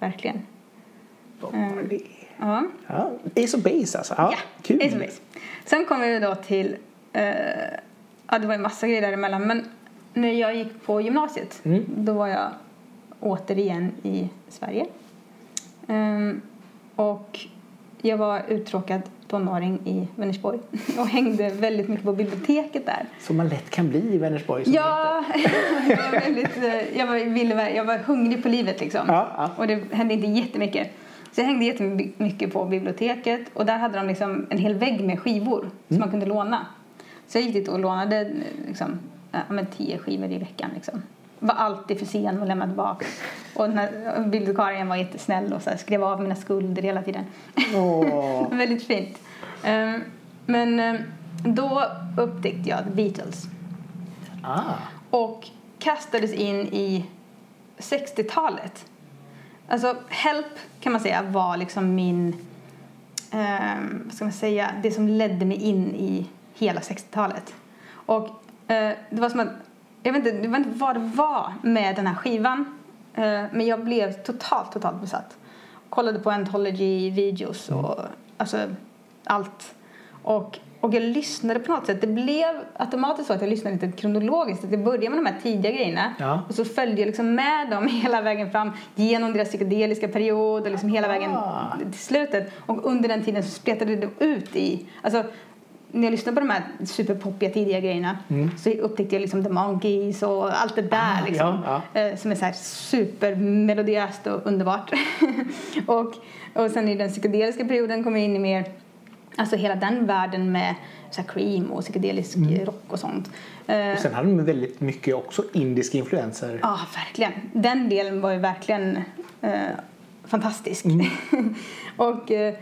S2: Verkligen.
S1: Bob Marley. Um,
S2: Ja.
S1: ja. Ace of Base alltså. Ja,
S2: ja kul. Ace of Base. Sen kom vi då till, uh, ja det var en massa grejer däremellan men när jag gick på gymnasiet mm. då var jag återigen i Sverige. Um, och jag var uttråkad tonåring i Vänersborg och hängde väldigt mycket på biblioteket där.
S1: Som man lätt kan bli i Vänersborg?
S2: Ja, jag var, väldigt, eh, jag, var, ville, jag var hungrig på livet liksom. Ja, ja. Och det hände inte jättemycket. Så jag hängde jättemycket på biblioteket och där hade de liksom en hel vägg med skivor mm. som man kunde låna. Så jag gick dit och lånade liksom, ja, tio skivor i veckan. Liksom. Var alltid för sen och lämnade tillbaka. Och bibliotekarien var jättesnäll och så skrev av mina skulder hela tiden. Oh. Väldigt fint. Um, men um, då upptäckte jag The Beatles.
S1: Ah.
S2: Och kastades in i 60-talet. Alltså Help kan man säga var liksom min, eh, vad ska man säga, det som ledde mig in i hela 60-talet. Och eh, det var som att, jag vet, inte, jag vet inte vad det var med den här skivan, eh, men jag blev totalt, totalt besatt. Kollade på anthology-videos och alltså allt. Och och jag lyssnade på något sätt. Det blev automatiskt så att jag lyssnade lite kronologiskt. Att jag började med de här tidiga grejerna
S1: ja.
S2: och så följde jag liksom med dem hela vägen fram genom deras psykedeliska period och liksom hela vägen till slutet. Och under den tiden så spretade det ut i, alltså när jag lyssnade på de här superpoppiga tidiga grejerna mm. så upptäckte jag liksom The Monkeys och allt det där
S1: ah,
S2: liksom,
S1: ja,
S2: ja. Eh, som är så här supermelodiöst och underbart. och, och sen i den psykedeliska perioden kom jag in i mer Alltså hela den världen med så Cream och psykedelisk mm. rock och sånt.
S1: Eh, och sen hade de väldigt mycket också indiska influenser.
S2: Ja, verkligen. Den delen var ju verkligen eh, fantastisk. Mm. och, eh,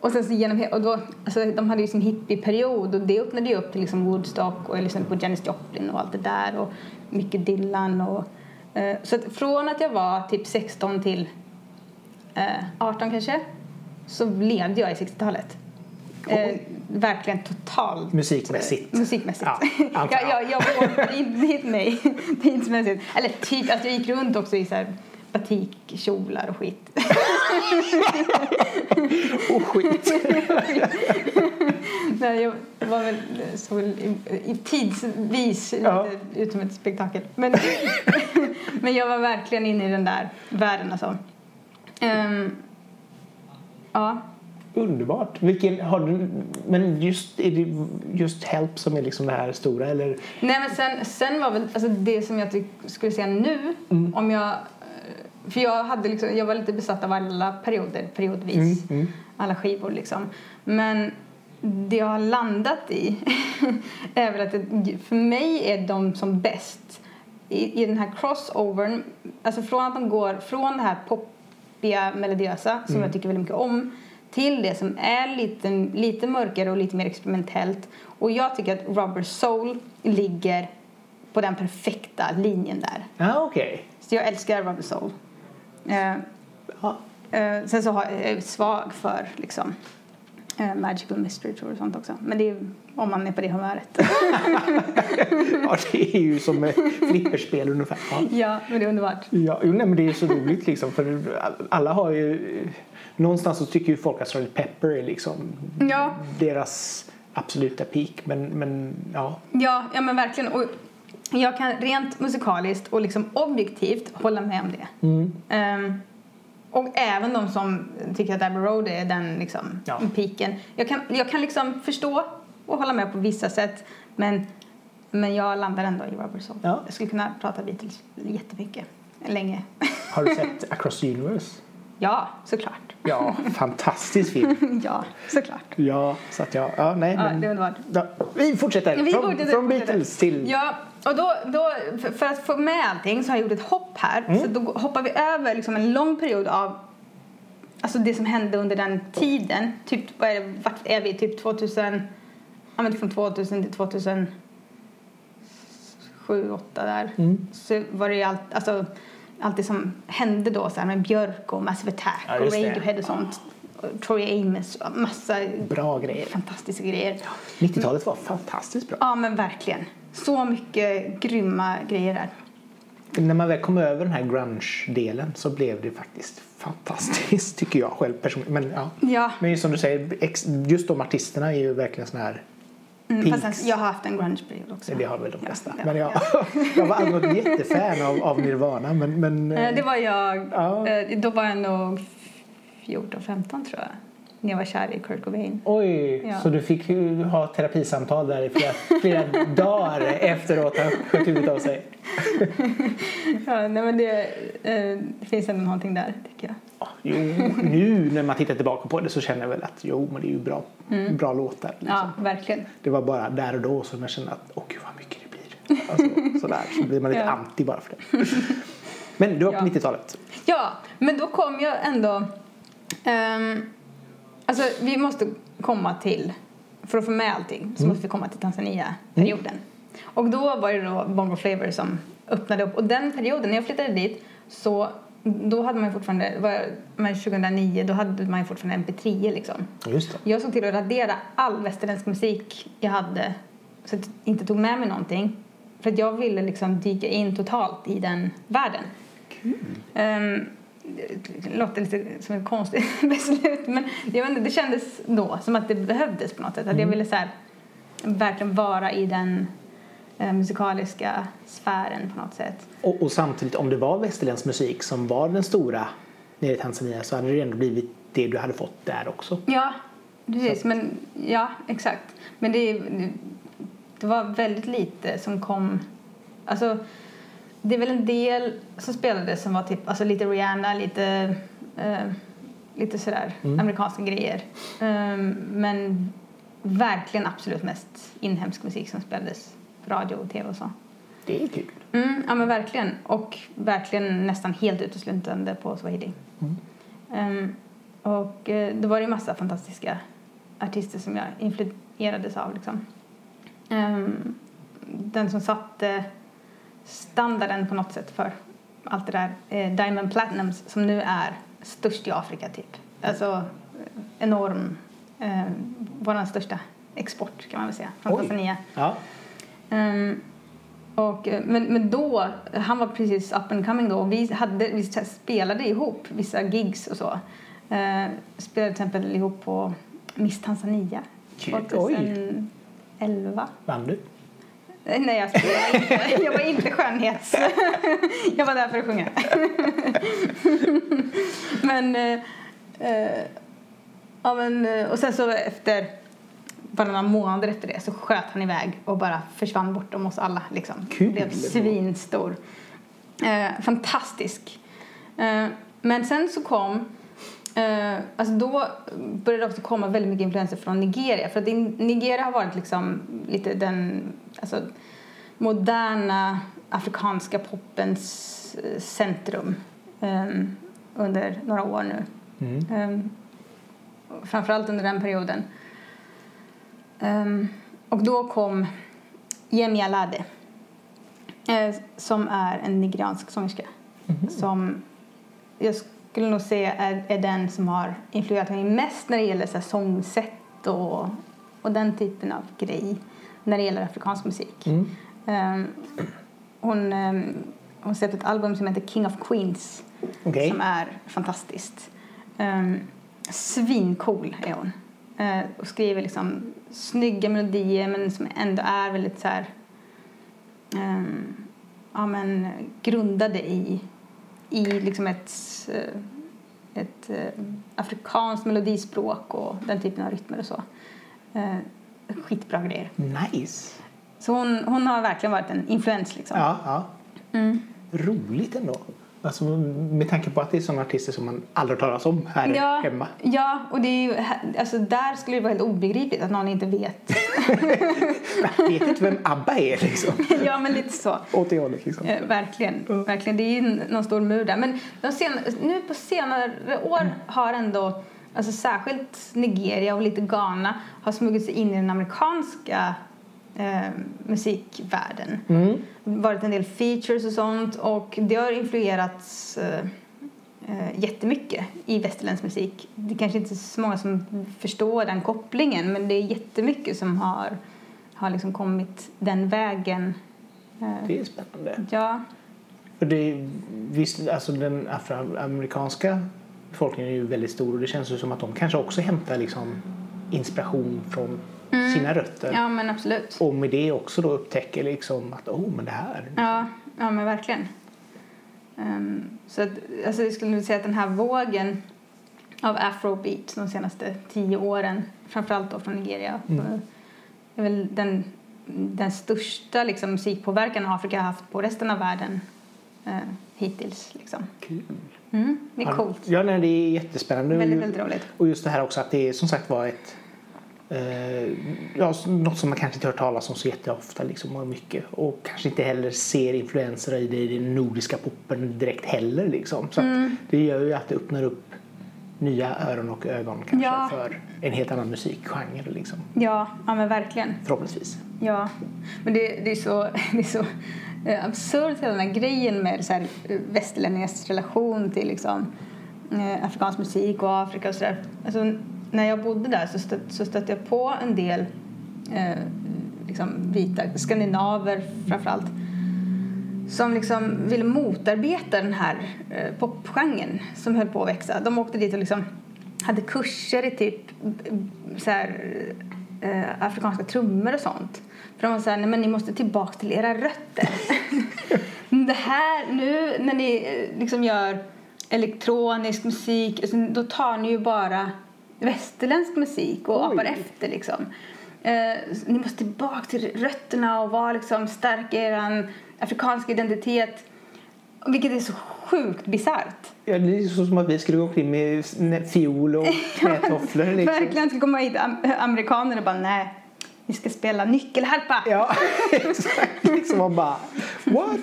S2: och sen så genom och då, alltså, de hade ju sin hippieperiod och det öppnade ju upp till liksom Woodstock och jag lyssnade på Janis Joplin och allt det där och mycket Dylan och eh, så att från att jag var typ 16 till 18 eh, kanske så levde jag i 60-talet. Eh, verkligen totalt
S1: musikmässigt.
S2: musikmässigt. Ja, jag, jag, jag hit mig tidsmässigt. Eller typ, alltså jag gick runt också i så här batikkjolar och skit.
S1: och skit.
S2: Nej, jag var väl så i, tidsvis ja. ut som ett spektakel. Men, men jag var verkligen inne i den där världen alltså. Um, ja.
S1: Underbart. Vilken, har du, men just, är det just Help som är liksom det här stora? Eller?
S2: Nej, men sen, sen var väl alltså det som jag skulle säga nu, mm. om jag... För jag, hade liksom, jag var lite besatt av alla perioder, periodvis. Mm, mm. Alla skivor liksom. Men det jag har landat i är väl att det, för mig är de som bäst i, i den här crossovern, alltså från att de går från det här poppiga, melodiösa som jag tycker väldigt mycket om till det som är lite, lite mörkare och lite mer experimentellt. Och jag tycker att Rubber Soul ligger på den perfekta linjen där.
S1: Ja, okej.
S2: Så jag älskar Rubber Soul. Eh, eh, sen så har, är jag svag för liksom eh, Magical Mystery Tour och sånt också. Men det är om man är på det humöret.
S1: ja, det är ju som ett flipperspel ungefär. Ja.
S2: ja, men det är underbart.
S1: Ja, jo, nej, men det är så roligt liksom för alla har ju någonstans så tycker ju folk att Sgt. Pepper är liksom
S2: Ja,
S1: deras absoluta peak men, men ja.
S2: ja, ja men verkligen. Och jag kan rent musikaliskt och liksom objektivt hålla med om det.
S1: Mm.
S2: Ehm, och även de som tycker att Abbey Road är den liksom,
S1: Ja.
S2: piken. Jag kan, jag kan liksom förstå och hålla med på vissa sätt men, men jag landar ändå i Rubber Soul.
S1: Ja.
S2: Jag skulle kunna prata Beatles jättemycket, länge.
S1: Har du sett Across the Universe?
S2: ja, såklart.
S1: Ja, fantastisk film.
S2: ja, såklart.
S1: Ja, så att jag, ja nej
S2: Ja,
S1: men.
S2: det är underbart.
S1: Ja, vi fortsätter.
S2: Vi
S1: från
S2: fortsätter,
S1: från
S2: fortsätter.
S1: Beatles till...
S2: Ja, och då, då, för, att få med allting så har jag gjort ett hopp här.
S1: Mm.
S2: Så då hoppar vi över liksom en lång period av alltså det som hände under den tiden. Typ, vad är det, vart är vi? Typ 2000, ja men från 2000 till 2007, 2008 där.
S1: Mm.
S2: Så var det ju allt, alltså, allt det som hände då så här med Björk och Massive Attack
S1: Ja,
S2: och. Radiohead och sånt. Och Troy Amos massa
S1: Bra grejer.
S2: fantastiska grejer.
S1: 90-talet var fantastiskt bra.
S2: Ja, men verkligen. Så mycket grymma grejer där.
S1: När man väl kom över den här grunge-delen så blev det faktiskt fantastiskt tycker jag själv personligen. Men, ja.
S2: Ja,
S1: Men som du säger, just de artisterna är ju verkligen såna här
S2: mm, fast jag har haft en grunge-period också.
S1: Det har väl de flesta.
S2: Ja,
S1: men
S2: ja,
S1: jag, jag var aldrig något jättefan av, av Nirvana. Men, men,
S2: Eh, Det var jag,
S1: Ja.
S2: eh, då var jag nog 14-15 tror jag. När jag var kär i Kurt Cobain.
S1: Oj,
S2: Ja.
S1: så du fick ju ha terapisamtal där i flera, flera dagar efteråt att ha skjutit huvudet av sig.
S2: Ja, nej, men det, eh, det finns ändå någonting där tycker jag.
S1: Ja, Jo, nu när man tittar tillbaka på det så känner jag väl att jo, men det är ju bra, bra låtar. Liksom.
S2: Ja, verkligen.
S1: Det var bara där och då som jag kände att åh gud vad mycket det blir. Alltså, sådär, så blir man lite
S2: Ja.
S1: anti bara för det. Men du var på
S2: Ja.
S1: 90-talet.
S2: Ja, men då kom jag ändå... ehm, alltså, vi måste komma till... För att få med allting så måste vi komma till Tanzania-perioden. Och då var det då Bongo Flava som öppnade upp. Och den perioden, när jag flyttade dit, så då hade man ju fortfarande... Var, men 2009, då hade man fortfarande MP3 liksom.
S1: Just det.
S2: Jag såg till att radera all västerländsk musik jag hade så att jag inte tog med mig någonting. För att jag ville liksom dyka in totalt i den världen. Ehm, det låter lite som ett konstigt beslut men jag vet inte, det kändes då som att det behövdes på något sätt. Att jag ville så här, verkligen vara i den eh, musikaliska sfären på något sätt.
S1: Och, och samtidigt om det var västerländsk musik som var den stora nere i Tanzania så hade det ändå blivit det du hade fått där också.
S2: Ja, precis. Men, ja, exakt. Men det, det var väldigt lite som kom... Alltså, det är väl en del som spelades som var typ, alltså lite Rihanna, lite, eh, lite sådär amerikanska grejer. Ehm, men verkligen absolut mest inhemsk musik som spelades på radio och tv och så.
S1: Det är kul.
S2: Mm, ja men verkligen. Och verkligen nästan helt uteslutande på swahili. Ehm, och eh, då var det ju massa fantastiska artister som jag influerades av liksom. Ehm, den som satte standarden på något sätt för allt det där eh, Diamond Platinums som nu är störst i Afrika typ. Alltså eh, enorm, eh, vår största export kan man väl säga från
S1: Oj.
S2: Tanzania.
S1: Ja.
S2: Ehm, och, eh, men, men då, han var precis up and coming då och vi, hade, vi spelade ihop vissa gigs och så. Uh, spelade till exempel ihop på Miss Tanzania
S1: Kul. Oj.
S2: 2011.
S1: Vann du?
S2: Nej, jag spelade inte. Jag var inte skönhets... Jag var där för att sjunga. Men... eh, eh, ja, men... eh, Och sen så efter... Bara några månader efter det så sköt han iväg och bara försvann bortom oss alla. Liksom.
S1: Kul.
S2: Blev svinstor. Eh, fantastisk. Eh, men sen så kom Eh, alltså då började det också komma väldigt mycket influenser från Nigeria. För att Nigeria har varit liksom lite den alltså, moderna afrikanska poppens eh, centrum eh, under några år nu.
S1: Mm.
S2: Eh, framförallt under den perioden. Eh, och då kom Yemi Alade eh, som är en nigeriansk sångerska som jag skulle nog säga är, är den som har influerat mig mest när det gäller så här, sångsätt och, och den typen av grej när det gäller afrikansk musik.
S1: Mm.
S2: Ehm, hon, um, hon släppte ett album som heter King of Queens
S1: Okej.
S2: som är fantastiskt. Um, svincool är hon. Eh, och skriver liksom snygga melodier men som ändå är väldigt så här ehm, ja, men, grundade i, i liksom ett, eh, ett eh, afrikanskt melodispråk och den typen av rytmer och så. Eh, skitbra grejer.
S1: Nice.
S2: Så hon, hon har verkligen varit en influens liksom.
S1: Ja, ja.
S2: Mm.
S1: Roligt ändå. Alltså, med tanke på att det är sådana artister som man aldrig har talat om här
S2: Ja,
S1: hemma.
S2: ja, och det är ju, alltså där skulle det vara helt obegripligt att någon inte vet.
S1: Jag vet inte vem ABBA är liksom.
S2: ja, men lite så.
S1: Åt det hållet liksom.
S2: Eh, verkligen, verkligen. Det är ju någon stor mur där. Men nu på senare år har ändå, alltså särskilt Nigeria och lite Ghana, har smugit sig in i den amerikanska eh, musikvärlden.
S1: Mm.
S2: Varit en del features och sånt och det har influerats eh, eh, jättemycket i västerländsk musik. Det är kanske inte så många som förstår den kopplingen men det är jättemycket som har, har liksom kommit den vägen. Eh,
S1: Det är spännande.
S2: ja,
S1: För det, visst, alltså den afroamerikanska befolkningen är ju väldigt stor och det känns ju som att de kanske också hämtar liksom inspiration från sina rötter.
S2: Mm. ja men absolut.
S1: Och med det också då upptäcker liksom att oh men det här.
S2: Ja, ja men verkligen. Ehm, så att, alltså jag skulle säga att den här vågen av afrobeat de senaste tio åren, framförallt då från Nigeria,
S1: Mm.
S2: eh, är väl den, den största liksom, musikpåverkan Afrika har haft på resten av världen eh, hittills. Liksom.
S1: Kul.
S2: Mm, det är coolt.
S1: Ja, nej, det är jättespännande.
S2: Väldigt, väldigt roligt.
S1: Och just det här också att det är som sagt var ett eh, ja, något som man kanske inte hört talas om så jätteofta liksom, och mycket. Och kanske inte heller ser influenser i det i den nordiska poppen direkt heller liksom. Så
S2: Mm.
S1: det gör ju att det öppnar upp nya öron och ögon kanske
S2: Ja.
S1: för en helt annan musikgenre liksom.
S2: Ja, ja men verkligen.
S1: Förhoppningsvis.
S2: Ja, men det, det är så, det är så eh, absurt hela den här grejen med så här, eh, västerlänningars relation till liksom, eh, afrikansk musik och Afrika och sådär. Alltså, när jag bodde där så, stöt, så stötte jag på en del eh, liksom, vita skandinaver framförallt som liksom ville motarbeta den här eh, popgenren som höll på att växa. De åkte dit och liksom hade kurser i typ eh, så här, eh, afrikanska trummor och sånt. För de var så här, nej men ni måste tillbaka till era rötter. det här, nu när ni eh, liksom gör elektronisk musik, alltså, då tar ni ju bara västerländsk musik och
S1: Oj.
S2: apar efter liksom. Eh, ni måste tillbaka till rötterna och vara liksom, stärka er afrikanska identitet. Vilket är så sjukt bisarrt.
S1: Ja, det är så som att vi skulle gå omkring med fiol och knätofflor. Liksom.
S2: Verkligen skulle komma hit am- amerikaner och bara nej, vi ska spela nyckelharpa.
S1: Ja, exakt. Liksom man bara what?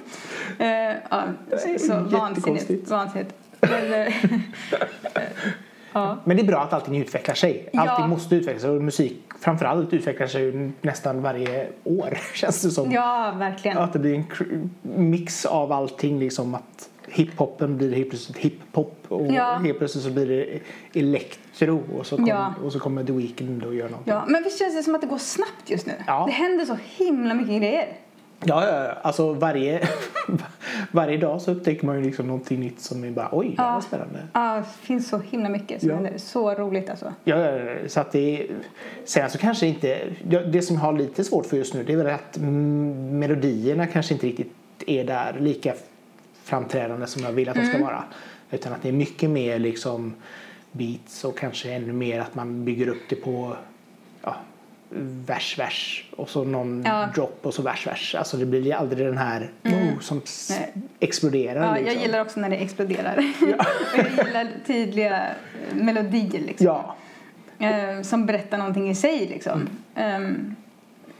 S2: Eh, ja, så, så vansinnigt. Vansinnigt. Men, eh, ja.
S1: Men det är bra att allting utvecklar sig.
S2: Ja.
S1: Allting måste utvecklas och musik framförallt utvecklar sig nästan varje år känns det som.
S2: ja, verkligen.
S1: Att det blir en mix av allting liksom att hiphopen blir helt plötsligt hiphop och
S2: Ja.
S1: helt plötsligt så blir det elektro och så, kom,
S2: Ja.
S1: och så kommer The Weeknd och gör någonting.
S2: Ja, men visst känns det som att det går snabbt just nu?
S1: Ja.
S2: Det händer så himla mycket grejer.
S1: Ja, ja, ja. alltså varje, varje dag så upptäcker man ju liksom någonting nytt som är bara oj, det här var spännande.
S2: Ja, det finns så himla mycket som
S1: Ja.
S2: händer. Så roligt alltså.
S1: Ja, ja, ja, så att det är, sen så kanske inte, ja, det som jag har lite svårt för just nu det är väl att mm, melodierna kanske inte riktigt är där lika framträdande som jag vill att de ska vara. Utan att det är mycket mer liksom beats och kanske ännu mer att man bygger upp det på ja, vers, vers och så någon
S2: Ja.
S1: drop och så vers, vers. Alltså det blir aldrig den här oh, som
S2: Mm. Nej.
S1: exploderar.
S2: Ja,
S1: liksom.
S2: jag gillar också när det exploderar. Och jag gillar tydliga eh, melodier liksom.
S1: Ja,
S2: Eh, som berättar någonting i sig liksom.
S1: Mm.
S2: Um,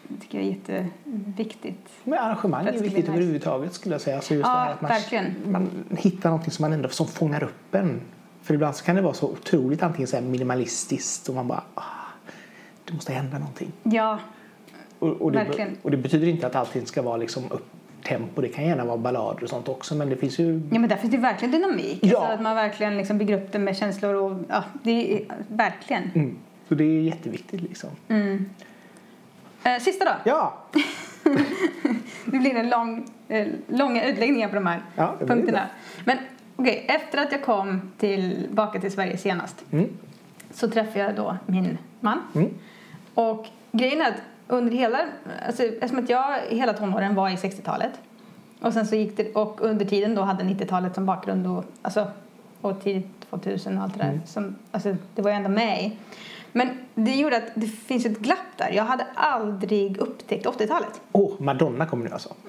S2: det tycker jag är jätteviktigt.
S1: men arrangemang är
S2: det
S1: viktigt
S2: nice.
S1: överhuvudtaget skulle jag säga. Alltså just det
S2: Ja,
S1: här att man,
S2: verkligen.
S1: man hittar någonting som man ändå som fångar upp en. För ibland så kan det vara så otroligt antingen så minimalistiskt och man bara ah, det måste hända någonting.
S2: Ja,
S1: Och, och, det,
S2: Verkligen.
S1: och det betyder inte att allting ska vara liksom upp tempo. Det kan gärna vara ballader och sånt också men det finns ju
S2: ja men där finns det verkligen dynamik.
S1: Ja.
S2: Alltså att man verkligen liksom bygger upp det med känslor och ja, det är verkligen.
S1: mm, så det är jätteviktigt liksom.
S2: Mm. Eh, sista då.
S1: Ja,
S2: Det blir en lång, eh, långa utläggningar på de här
S1: Ja,
S2: punkterna. Men okej, efter att jag kom tillbaka till Sverige senast
S1: mm,
S2: så träffade jag då min man.
S1: mm,
S2: Och grejen är att under hela, alltså, eftersom att jag hela tonåren var i 60-talet och sen så gick det, och under tiden då hade 90-talet som bakgrund och, alltså, och tidigt 2000 och allt det där. Som, alltså, det var jag ändå med i. Men det gjorde att det finns ett glapp där. Jag hade aldrig upptäckt 80-talet.
S1: Åh, Madonna kommer nu alltså.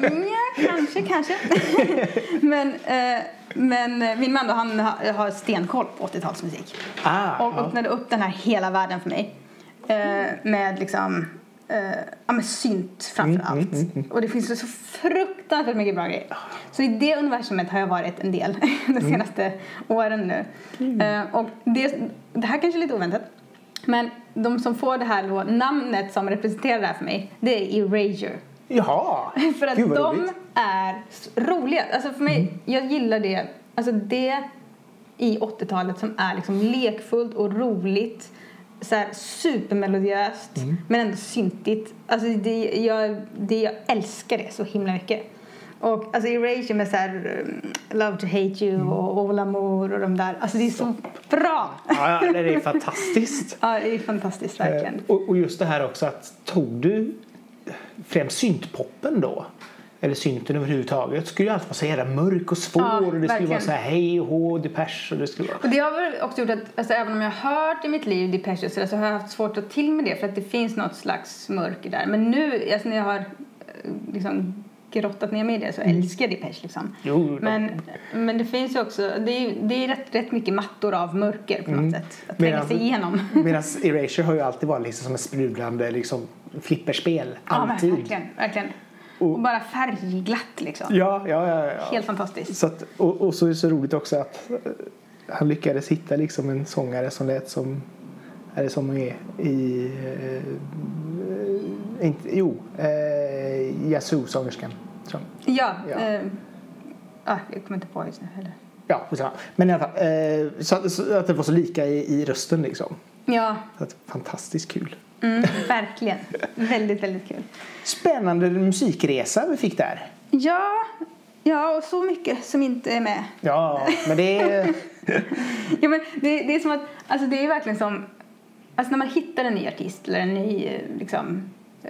S2: Ja, kanske, kanske. men, eh, men eh, min man då, han har, stenkoll på 80-talsmusik.
S1: Ah,
S2: Och
S1: ja.
S2: öppnade upp den här hela världen för mig. Eh, med liksom, eh, ja men synt framför
S1: Mm,
S2: allt. Och det finns så fruktansvärt mycket bra grejer. Så i det universumet har jag varit en del de
S1: Mm.
S2: senaste åren nu. Eh, och det, det här kanske är lite oväntat. Men de som får det här då, namnet som representerar det här för mig, det är Erasure.
S1: Jaha,
S2: För att
S1: Gud,
S2: de
S1: roligt.
S2: är roliga. Alltså för mig, jag gillar det. Alltså det i 80-talet som är liksom lekfullt och roligt. Så här supermelodiöst men ändå syntigt. Alltså det, jag, det, jag älskar det så himla mycket. Och alltså Erasure med så här um, Love to hate you och All Amour och de där. Alltså det är så bra!
S1: Ja, ja, det är fantastiskt.
S2: Ja, det är fantastiskt verkligen.
S1: Eh, Och, och just det här också att tog du främst syntpoppen då? Eller synten överhuvudtaget skulle ju alltid vara så jävla mörk och svår
S2: Ja,
S1: och det skulle
S2: verkligen.
S1: vara så här hej och hå, Depeche och det skulle vara...
S2: Och det har väl också gjort att alltså, även om jag har hört i mitt liv Depeche och så har jag haft svårt att ta till med det för att det finns något slags mörker där. Men nu, alltså, när jag har eh, liksom grottat ner mig i det så älskar jag Depeche liksom.
S1: Jo,
S2: Men, men det finns ju också, det är, det är rätt, rätt mycket mattor av mörker på något sätt. Att tränga
S1: Medan-
S2: sig igenom.
S1: Medan Erasure har ju alltid varit liksom som ett sprudlande liksom, flipperspel.
S2: Ja,
S1: Alltid.
S2: verkligen, verkligen. Och bara färgglatt liksom.
S1: Ja, ja, ja. ja.
S2: Helt fantastiskt.
S1: Så att, och, och så är det så roligt också att eh, han lyckades hitta liksom en sångare som lät som är det som är i eh, inte, jo eh, Yazoo-sångerskan.
S2: Ja,
S1: Ja.
S2: eh, ah, jag kommer inte på just nu heller.
S1: Ja, men i alla fall eh, så, så att det var så lika i, i rösten liksom.
S2: Ja,
S1: Så att, fantastiskt kul.
S2: Mm, verkligen. väldigt, väldigt kul.
S1: Spännande musikresa vi fick där.
S2: Ja, ja, och så mycket som inte är med.
S1: Ja, men det är...
S2: Ja, men det, det är som att, alltså det är verkligen som, alltså när man hittar en ny artist eller en ny liksom,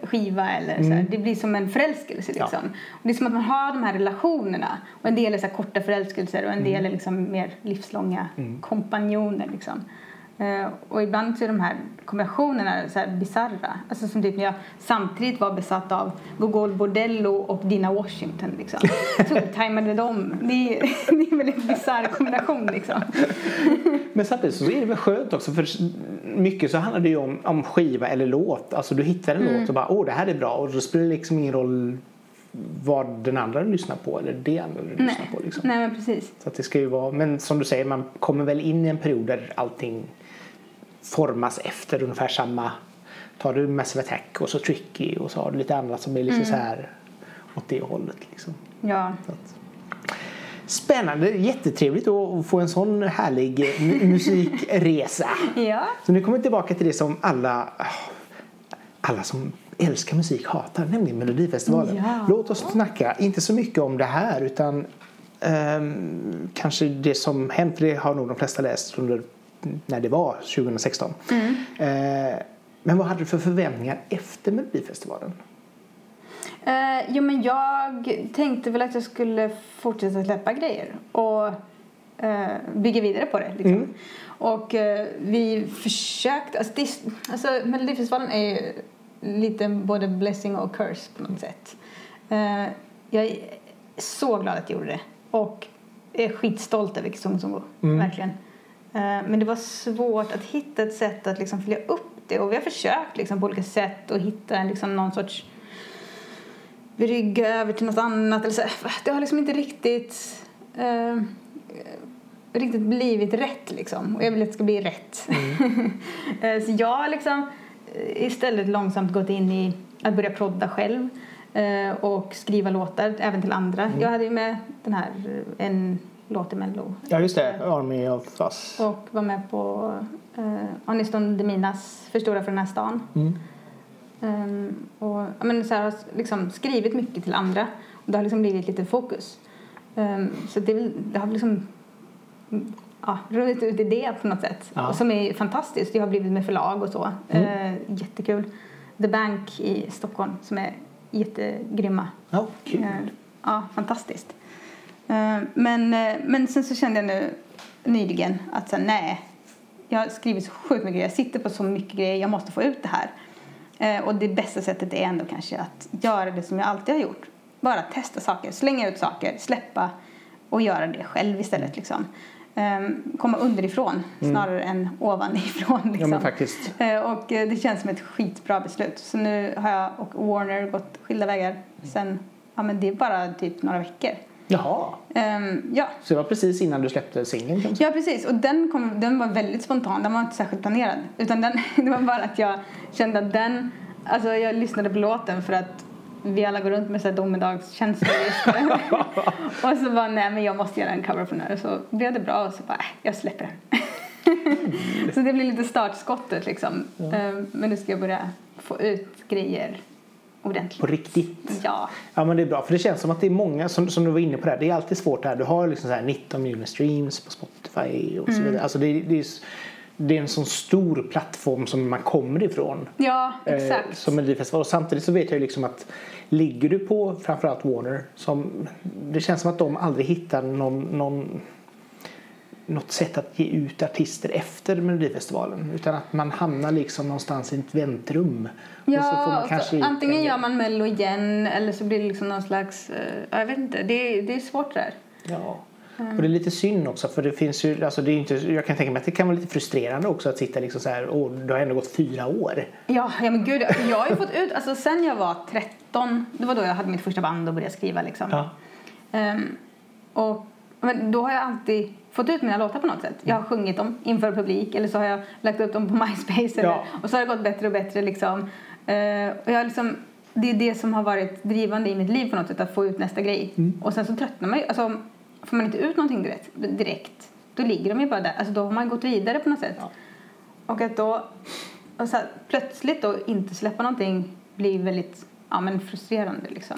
S2: skiva eller så här, det blir som en förälskelse
S1: Ja.
S2: liksom. Och det är som att man har de här relationerna och en del är så korta förälskelser och en del är liksom mer livslånga kompanjoner liksom. Eh, och ibland så är de här kombinationerna så här bisarra. Alltså som typ när jag samtidigt var besatt av Gogol Bordello och Dina Washington liksom. Tuggtajmade dem. Det är, det är en väldigt bisarr kombination liksom.
S1: Men samtidigt så är det väl skönt också för mycket så handlar det ju om, om skiva eller låt. Alltså du hittar en
S2: Mm.
S1: låt och bara åh det här är bra och då spelar det liksom ingen roll vad den andra lyssnar på eller det andra lyssnar
S2: Nej.
S1: på liksom.
S2: Nej men precis.
S1: Så att det ska ju vara, men som du säger man kommer väl in i en period där allting formas efter ungefär samma tar du Massive Attack och så Tricky och så har du lite andra som är
S2: Mm.
S1: lite så här åt det hållet liksom.
S2: Ja.
S1: Spännande, jättetrevligt att få en sån härlig mu- musikresa.
S2: Ja.
S1: Så nu kommer vi tillbaka till det som alla, alla som älskar musik hatar, nämligen Melodifestivalen.
S2: Ja.
S1: Låt oss snacka, inte så mycket om det här utan ehm, kanske det som hänt, för det har nog de flesta läst under när det var 2016. Eh, men vad hade du för förväntningar efter Melodifestivalen?
S2: Eh, jo men jag tänkte väl att jag skulle fortsätta släppa grejer. Och eh, bygga vidare på det. Liksom. Och eh, vi försökte, alltså, det, alltså Melodifestivalen är ju lite både blessing och curse på något sätt. Eh, jag är så glad att jag gjorde det och är skitstolt över Kizungu Zungu, verkligen. Eh, men det var svårt att hitta ett sätt att liksom följa upp det och vi har försökt liksom, på olika sätt att hitta liksom, någon sorts brygga över till något annat. Eller så. Det har liksom inte riktigt eh, riktigt blivit rätt liksom. Och jag vill att det ska bli rätt. Eh, så jag har liksom eh, istället långsamt gått in i att börja prodda själv eh, och skriva låtar även till andra. Jag hade ju med den här, en låt i Mello
S1: Ja, just det. Army of Us.
S2: och var med på uh, Aniston Deminas Förstora för den här stan.
S1: Mm.
S2: Ehm, och ja, men så här, har liksom skrivit mycket till andra och det har liksom blivit lite fokus. Ehm, så det, det har liksom mm, ja, runnit ut i det på något sätt.
S1: Ja.
S2: Och som är fantastiskt. Det har blivit med förlag och så. Eh, jättekul. The Bank i Stockholm som är jättegrymma.
S1: Ja, kul.
S2: Eh, Ja, fantastiskt. Eh, Men, eh, men sen så kände jag nu nyligen att så här, nej, jag har skrivit så sjukt mycket grejer. Jag sitter på så mycket grejer. Jag måste få ut det här. Eh, Och det bästa sättet är ändå kanske att göra det som jag alltid har gjort. Bara testa saker, slänga ut saker, släppa och göra det själv istället. Liksom. Ehm, Komma underifrån snarare än ovanifrån. Liksom.
S1: Mm. Ja, faktiskt.
S2: Och det känns som ett skitbra beslut. Så nu har jag och Warner gått skilda vägar sen, ja men det är bara typ några veckor.
S1: Jaha.
S2: Ehm, ja.
S1: Så det var precis innan du släppte singeln
S2: ja, precis. Och den, kom, den var väldigt spontan. Den var inte särskilt planerad. Utan den, det var bara att jag kände att den, alltså jag lyssnade på låten för att vi alla går runt med så här domedagskänslor och så bara, nej men jag måste göra en cover på den här. Och så blev det bra och så bara, äh, jag släpper den. så det blir lite startskottet liksom. Ehm, men nu ska jag börja få ut grejer ordentligt.
S1: På riktigt.
S2: Ja.
S1: Ja men det är bra för det känns som att det är många som, som du var inne på där. Det är alltid svårt där. Du har liksom så här 19 miljoner streams på Spotify och så vidare. Alltså det, det, är, det är en sån stor plattform som man kommer ifrån.
S2: Ja,
S1: eh,
S2: exakt.
S1: som Melodifestival. Och samtidigt så vet jag ju liksom att ligger du på framförallt Warner som det känns som att de aldrig hittar någon, någon något sätt att ge ut artister efter Melodifestivalen utan att man hamnar liksom någonstans i ett väntrum. och så får
S2: Ja,
S1: man kanske
S2: så,
S1: ut
S2: antingen
S1: en-
S2: gör man Mello igen eller så blir det liksom någon slags, eh, jag vet inte, det, är- det är svårt där.
S1: Ja. Och det är lite synd också för det finns ju, alltså det är inte, jag kan tänka mig att det kan vara lite frustrerande också att sitta liksom så här, åh, det har ändå gått fyra år.
S2: Ja, ja men gud, jag har ju fått ut, alltså sen jag var 13, det var då jag hade mitt första band och började skriva liksom.
S1: Ja.
S2: Ehm, och, men då har jag alltid fått ut mina låtar på något sätt. Jag har sjungit dem inför publik eller så har jag lagt upp dem på MySpace eller,
S1: Ja.
S2: och så har det gått bättre och bättre liksom. Eh, och jag liksom det är det som har varit drivande i mitt liv på något sätt, att få ut nästa grej. Och sen så tröttnar man ju, alltså får man inte ut någonting direkt, direkt då ligger de ju bara där. Alltså då har man gått vidare på något sätt.
S1: Ja.
S2: Och att då och så här, plötsligt då inte släppa någonting blir väldigt ja, men frustrerande liksom.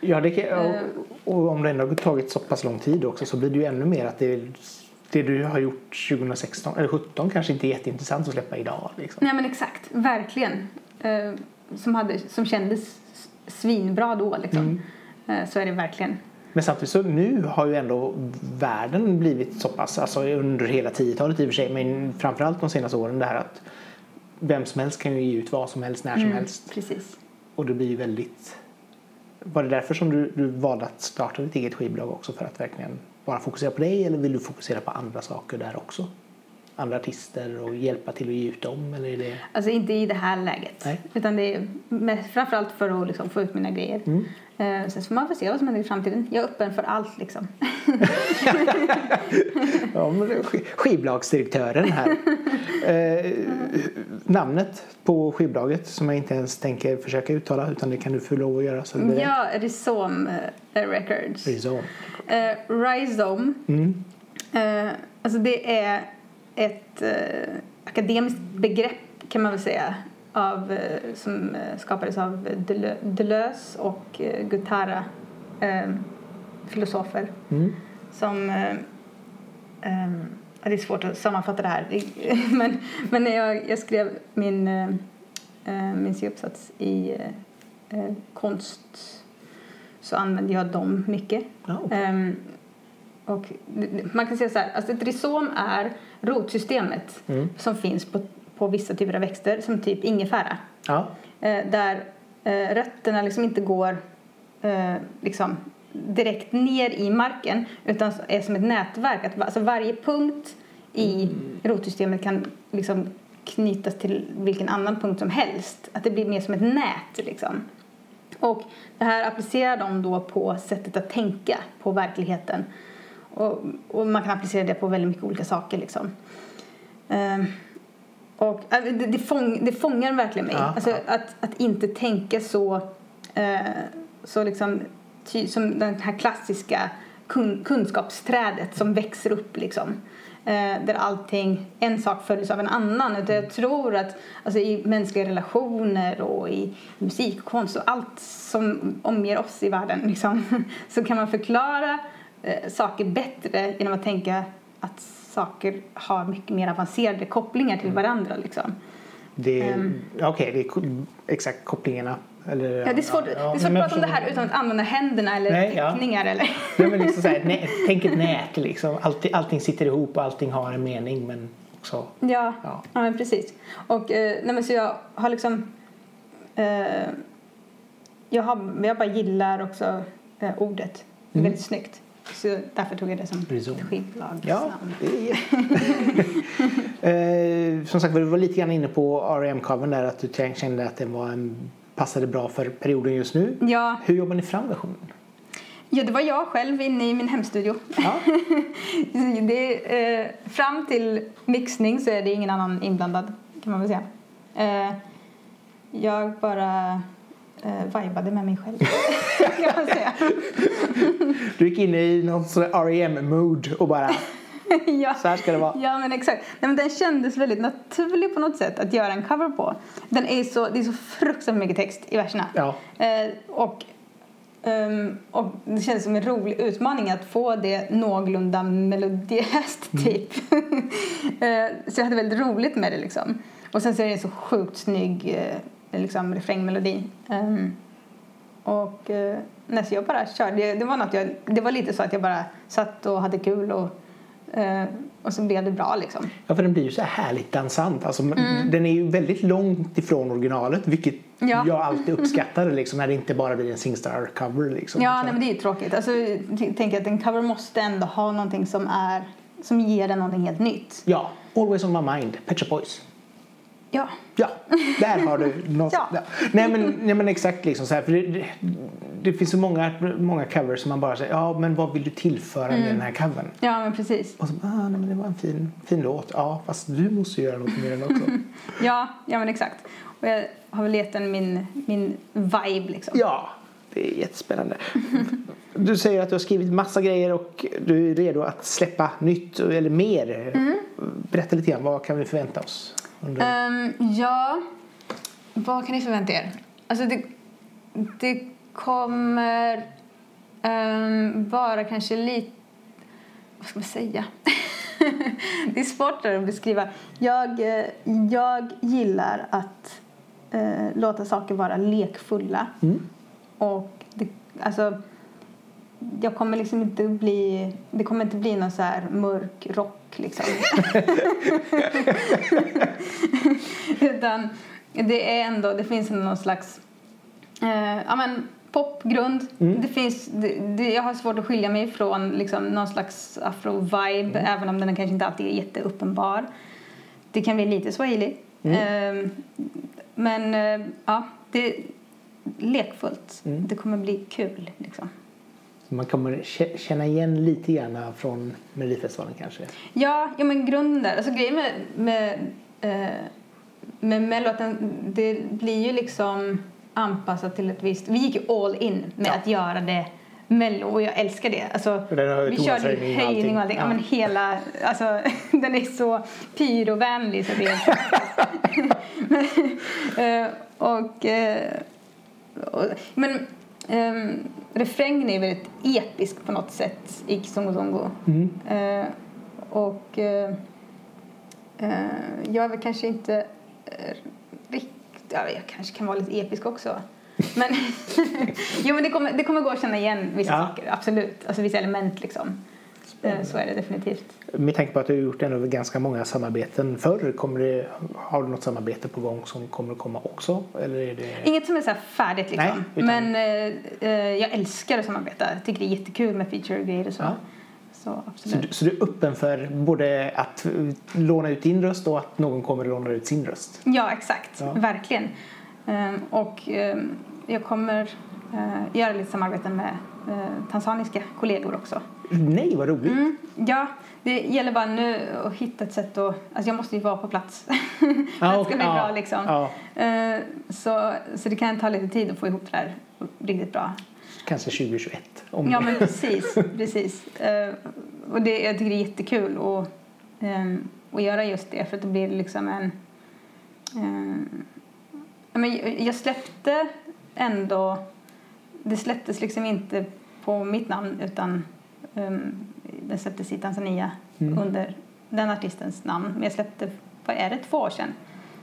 S1: Ja, det kan,
S2: Eh.
S1: och, och om det ändå har tagit så pass lång tid också så blir det ju ännu mer att det, det du har gjort 2016 eller 2017 kanske inte är jätteintressant att släppa idag. Liksom.
S2: Nej men exakt, verkligen. Eh, som, hade, som kändes svinbra då liksom. Eh, så är det verkligen.
S1: Men samtidigt så nu har ju ändå världen blivit så pass, alltså under hela 10-talet i och för sig, men framförallt de senaste åren det här att vem som helst kan ju ge ut vad som helst när som helst.
S2: Precis.
S1: Och det blir ju väldigt... Var det därför som du, du valde att starta ditt eget skivbolag också för att verkligen bara fokusera på dig eller vill du fokusera på andra saker där också? Andra artister och hjälpa till att ge ut dem eller är det...
S2: Alltså inte i det här läget.
S1: Nej.
S2: Utan det är mest, framförallt för att liksom få ut mina grejer.
S1: Mm.
S2: Eh, sen får man få se vad som händer i framtiden. Jag är öppen för allt liksom.
S1: Ja, skivbolagsdirektören här. eh, namnet på skivbolaget som jag inte ens tänker försöka uttala utan det kan du få lov att göra. Så
S2: Ja, Rhizome eh, Records.
S1: Rhizome.
S2: Eh, Rhizome,
S1: Mm.
S2: eh, alltså det är ett eh, akademiskt begrepp kan man väl säga av, eh, som eh, skapades av Deleu- Deleuze och eh, Guattara, eh, filosofer.
S1: Mm.
S2: som det är svårt att sammanfatta det här men, men när jag, jag skrev min, min C-uppsats i konst så använde jag dem mycket. Ehm, och man kan säga så här, alltså ett rhizom är rotsystemet som finns på, på vissa typer av växter, som typ ingefära.
S1: Ja.
S2: Eh, där eh, rötterna liksom inte går eh, liksom direkt ner i marken utan är som ett nätverk. Att, alltså varje punkt i rotsystemet kan liksom knytas till vilken annan punkt som helst. Att det blir mer som ett nät liksom. Och det här applicerar de då på sättet att tänka på verkligheten. Och, och man kan applicera det på väldigt mycket olika saker liksom. Ehm, och äh, det, det, fång, det fångar verkligen mig.
S1: Ja,
S2: alltså,
S1: ja.
S2: Att, att inte tänka så, eh, så liksom, ty, som den här klassiska kun, kunskapsträdet som växer upp liksom. Eh, där allting, en sak följs av en annan. Utan jag tror att alltså, i mänskliga relationer och i musik och konst och allt som omger oss i världen liksom, så kan man förklara eh, saker bättre genom att tänka att saker har mycket mer avancerade kopplingar till varandra. Liksom.
S1: Det,
S2: Ehm.
S1: Okej, det är ko- exakt kopplingarna. Eller,
S2: Ja, det är svårt, det är svårt att prata om det här utan att använda händerna eller
S1: Nej, ja.
S2: teckningar. Eller.
S1: Nej, men liksom så här, nä, tänk ett nät liksom. Allting, allting sitter ihop och allting har en mening men också...
S2: Ja,
S1: Ja.
S2: ja. men precis. Och eh, nej, men så jag har liksom... Eh, jag, har, jag bara gillar också eh, ordet. Det är
S1: Mm.
S2: väldigt snyggt. Så därför tog jag det som
S1: Rhizom.
S2: skivbolagsnamn.
S1: Ja, är... eh, som sagt du var lite grann inne på R.E.M-covern där att du kände att den var en, passade bra för perioden just nu.
S2: Ja,
S1: Hur jobbar ni fram versionen?
S2: ja, det var jag själv inne i min hemstudio.
S1: Ja.
S2: det, eh, fram till mixning så är det ingen annan inblandad kan man väl säga. Eh, jag bara eh, vibade med mig själv kan man säga.
S1: Du gick in i någon sån R.E.M-mood och bara
S2: ja.
S1: så här ska det vara.
S2: Ja men exakt. Nej, men den kändes väldigt naturlig på något sätt att göra en cover på. Den är så, det är så fruktansvärt mycket text i verserna.
S1: Ja.
S2: Eh, och, ehm, och det kändes som en rolig utmaning att få det någorlunda melodiöst typ. eh, så jag hade väldigt roligt med det liksom. Och sen så är det en så sjukt snygg eh, liksom, refrängmelodi. Ehm, och eh, nej, jag bara körde. Det, det var något jag, det var lite så att jag bara satt och hade kul och Eh, och så blev det bra liksom.
S1: Ja, för den blir ju så här härligt dansant. Alltså, Den är ju väldigt långt ifrån originalet, vilket
S2: Ja.
S1: jag alltid uppskattade liksom, när det inte bara blir en Singstar-cover. Liksom.
S2: Ja, nej, men det är ju tråkigt. Alltså, jag tänker att en cover måste ändå ha någonting som är som ger den någonting helt nytt.
S1: ja, Always on my mind, Pet Boys.
S2: Ja.
S1: Ja, där har du något.
S2: Ja.
S1: Ja. Nej, men, nej men exakt liksom så här, för det, det, det finns så många, många covers som man bara säger, ja men vad vill du tillföra
S2: Mm.
S1: med den här covern?
S2: Ja, men precis.
S1: Och så, ah, nej, men det var en fin, fin låt. Ja, fast du måste göra något med den också.
S2: Ja, ja men exakt. Och jag har väl gett den min, min vibe liksom.
S1: ja, det är jättespännande. Du säger att du har skrivit massa grejer och du är redo att släppa nytt eller mer.
S2: Mm.
S1: Berätta lite grann, vad kan vi förvänta oss?
S2: Ehm, ja, vad kan ni förvänta er? Alltså det, det kommer um, vara kanske lite... Vad ska man säga? det är svårt att beskriva. Jag, eh, jag gillar att eh, låta saker vara lekfulla.
S1: Mm.
S2: Och det, alltså, jag kommer liksom inte bli... Det kommer inte bli någon så här mörk rock liksom. Utan det är ändå, det finns ändå någon slags eh, ja, men, popgrund. Det finns, det, det, jag har svårt att skilja mig från liksom, någon slags afro-vibe även om den kanske inte alltid är jätteuppenbar. Det kan bli lite swahili. Eh, men eh, ja, det är lekfullt. Det kommer bli kul liksom.
S1: Man kommer kä- känna igen lite grann från Melodifestivalen kanske.
S2: Ja, ja men grunden. Alltså grejen med, med, eh, med Mello att den, det blir ju liksom anpassat till ett visst... Vi gick ju all in med
S1: Ja.
S2: att göra det Mello och jag älskar det. Alltså, vi körde ju
S1: och
S2: höjning och allting.
S1: allting.
S2: Ja. men hela, alltså, den är så pyrovänlig så det är men, eh, och, eh, och, men um, refrängen är väldigt episk på något sätt i Kizungo Zongo.
S1: Mm.
S2: Eh, och eh, eh, jag är väl kanske inte riktigt... Ja, jag kanske kan vara lite episk också. Men, jo, men det, kommer, det kommer gå att känna igen vissa
S1: Ja.
S2: saker, absolut. Alltså vissa element liksom. Eh, så är det definitivt.
S1: Med tanke på att du har gjort ändå ganska många samarbeten förr, kommer det, har du något samarbete på gång som kommer att komma också? Eller är det...
S2: Inget som är så färdigt liksom.
S1: Nej, utan-
S2: Men eh, eh, jag älskar att samarbeta. Jag tycker det är jättekul med feature-grejer och så.
S1: Ja.
S2: Så
S1: Så, du- så du är öppen för både att låna ut din röst och att någon kommer att låna ut sin röst?
S2: Ja, exakt.
S1: Ja.
S2: Verkligen. Ehm, och ehm, jag kommer eh, göra lite samarbeten med eh, tanzaniska kollegor också.
S1: Nej, vad roligt!
S2: Mm, ja, det gäller bara nu att hitta ett sätt att... Alltså jag måste ju vara på plats. för att det ska bli bra liksom.
S1: ja.
S2: Eh, så, så det kan ta lite tid att få ihop det där riktigt bra.
S1: Kanske 2021. Om
S2: Ja men precis, precis. Eh, och det, jag tycker det är jättekul att, ehm, att göra just det för att det blir liksom en... ehm, men jag släppte ändå... Det släpptes liksom inte på mitt namn utan um, den släpptes i Tanzania
S1: Mm.
S2: under den artistens namn. Men jag släppte, vad är det, två år sedan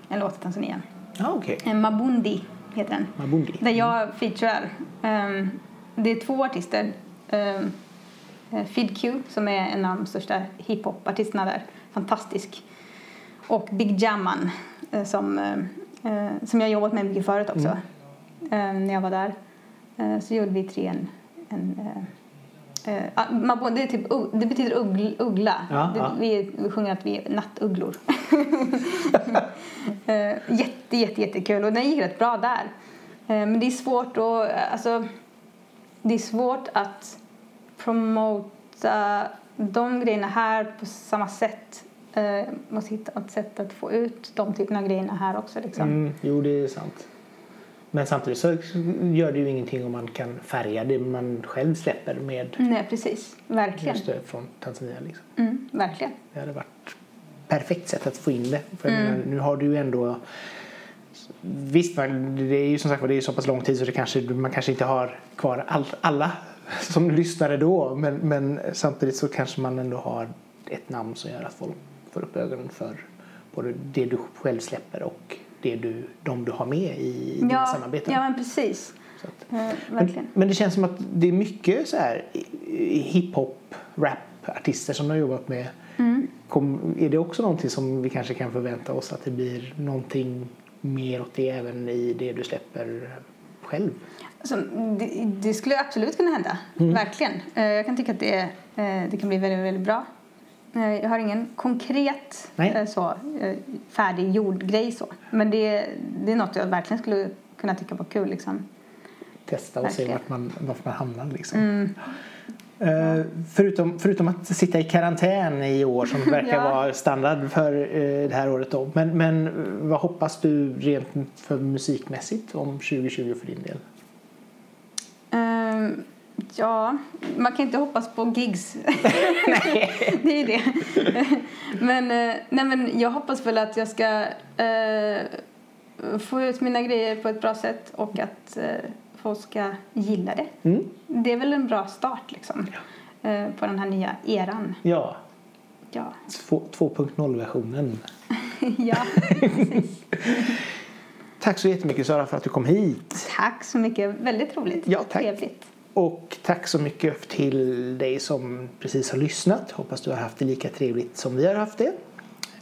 S2: en låt i Tanzania.
S1: Ja, okej.
S2: En Mabundi heter den.
S1: Mabundi.
S2: Där jag featurear. Um, det är två artister. Um, eh, Fid Q som är en av de största hiphop-artisterna där. Fantastisk. Och Big Jamman eh, som, eh, eh, som jag jobbat med mycket förut också. eh, när jag var där. Eh, så gjorde vi tre en... en eh, eh, ah, Mabo- det, typ, det betyder uggl, uggla.
S1: Ja,
S2: det,
S1: ja.
S2: Vi, vi sjunger att vi är nattugglor. Jätte, jätte, jättekul och den gick rätt bra där. Men det är svårt att, alltså, det är svårt att promota de grejerna här på samma sätt. Eh, måste hitta ett sätt att få ut de typerna av grejerna här också liksom.
S1: Mm, jo, det är sant. Men samtidigt så gör det ju ingenting om man kan färga det man själv släpper med
S2: Nej, precis. Verkligen.
S1: just det från Tanzania. Liksom.
S2: Mm, verkligen.
S1: Det hade varit perfekt sätt att få in det. För
S2: Mm.
S1: menar, nu har du ju ändå Visst, man- det är ju som sagt det är så pass lång tid så det kanske, man kanske inte har kvar all, alla som lyssnade då. Men, men samtidigt så kanske man ändå har ett namn som gör att folk får upp ögonen för både det du själv släpper och det du, de du har med i dina
S2: Ja,
S1: samarbeten.
S2: ja, men precis.
S1: Att,
S2: Eh,
S1: men, men det känns som att det är mycket så här hiphop, rap-artister som du har jobbat med.
S2: Mm.
S1: Kom, är det också någonting som vi kanske kan förvänta oss att det blir någonting mer åt det även i det du släpper själv?
S2: Alltså, det, det skulle absolut kunna hända.
S1: Mm.
S2: Verkligen. Eh, Jag kan tycka att det, eh, det kan bli väldigt, väldigt bra. Jag har ingen konkret
S1: Nej.
S2: eh, så, eh, färdiggjord grej så. Men det, det är något jag verkligen skulle kunna tycka var kul. Liksom.
S1: Testa och se
S2: Verkligen.
S1: vart man, vart man hamnar liksom.
S2: Mm.
S1: Eh, förutom, förutom att sitta i karantän i år som verkar
S2: Ja.
S1: vara standard för eh, det här året då. Men, men vad hoppas du rent för musikmässigt om 2020 för din del?
S2: Ehm, ja, man kan inte hoppas på gigs. det är det. men, eh, nej, men jag hoppas väl att jag ska eh, få ut mina grejer på ett bra sätt och att eh, folk ska gilla det.
S1: Mm?
S2: Det är väl en bra start liksom. eh, på den här nya eran.
S1: Ja,
S2: Ja,
S1: två- 2.0-versionen.
S2: ja precis.
S1: Tack så jättemycket Sara för att du kom hit.
S2: Tack så mycket. Väldigt roligt.
S1: Ja, tack.
S2: Trevligt.
S1: Och tack så mycket till dig som precis har lyssnat. Hoppas du har haft det lika trevligt som vi har haft det.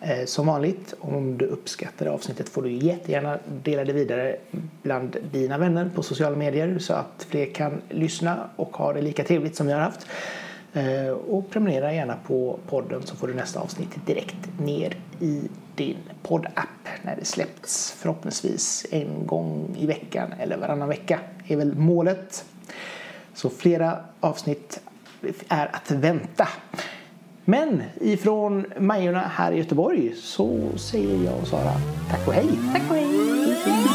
S1: Eh, som vanligt, om du uppskattar avsnittet får du jättegärna dela det vidare bland dina vänner på sociala medier så att fler kan lyssna och ha det lika trevligt som vi har haft. Eh, och prenumerera gärna på podden så får du nästa avsnitt direkt ner i din poddapp när det släpps förhoppningsvis en gång i veckan eller varannan vecka är väl målet. Så flera avsnitt är att vänta. Men ifrån Majorna här i Göteborg så säger jag och Sara tack och hej.
S2: Tack och hej.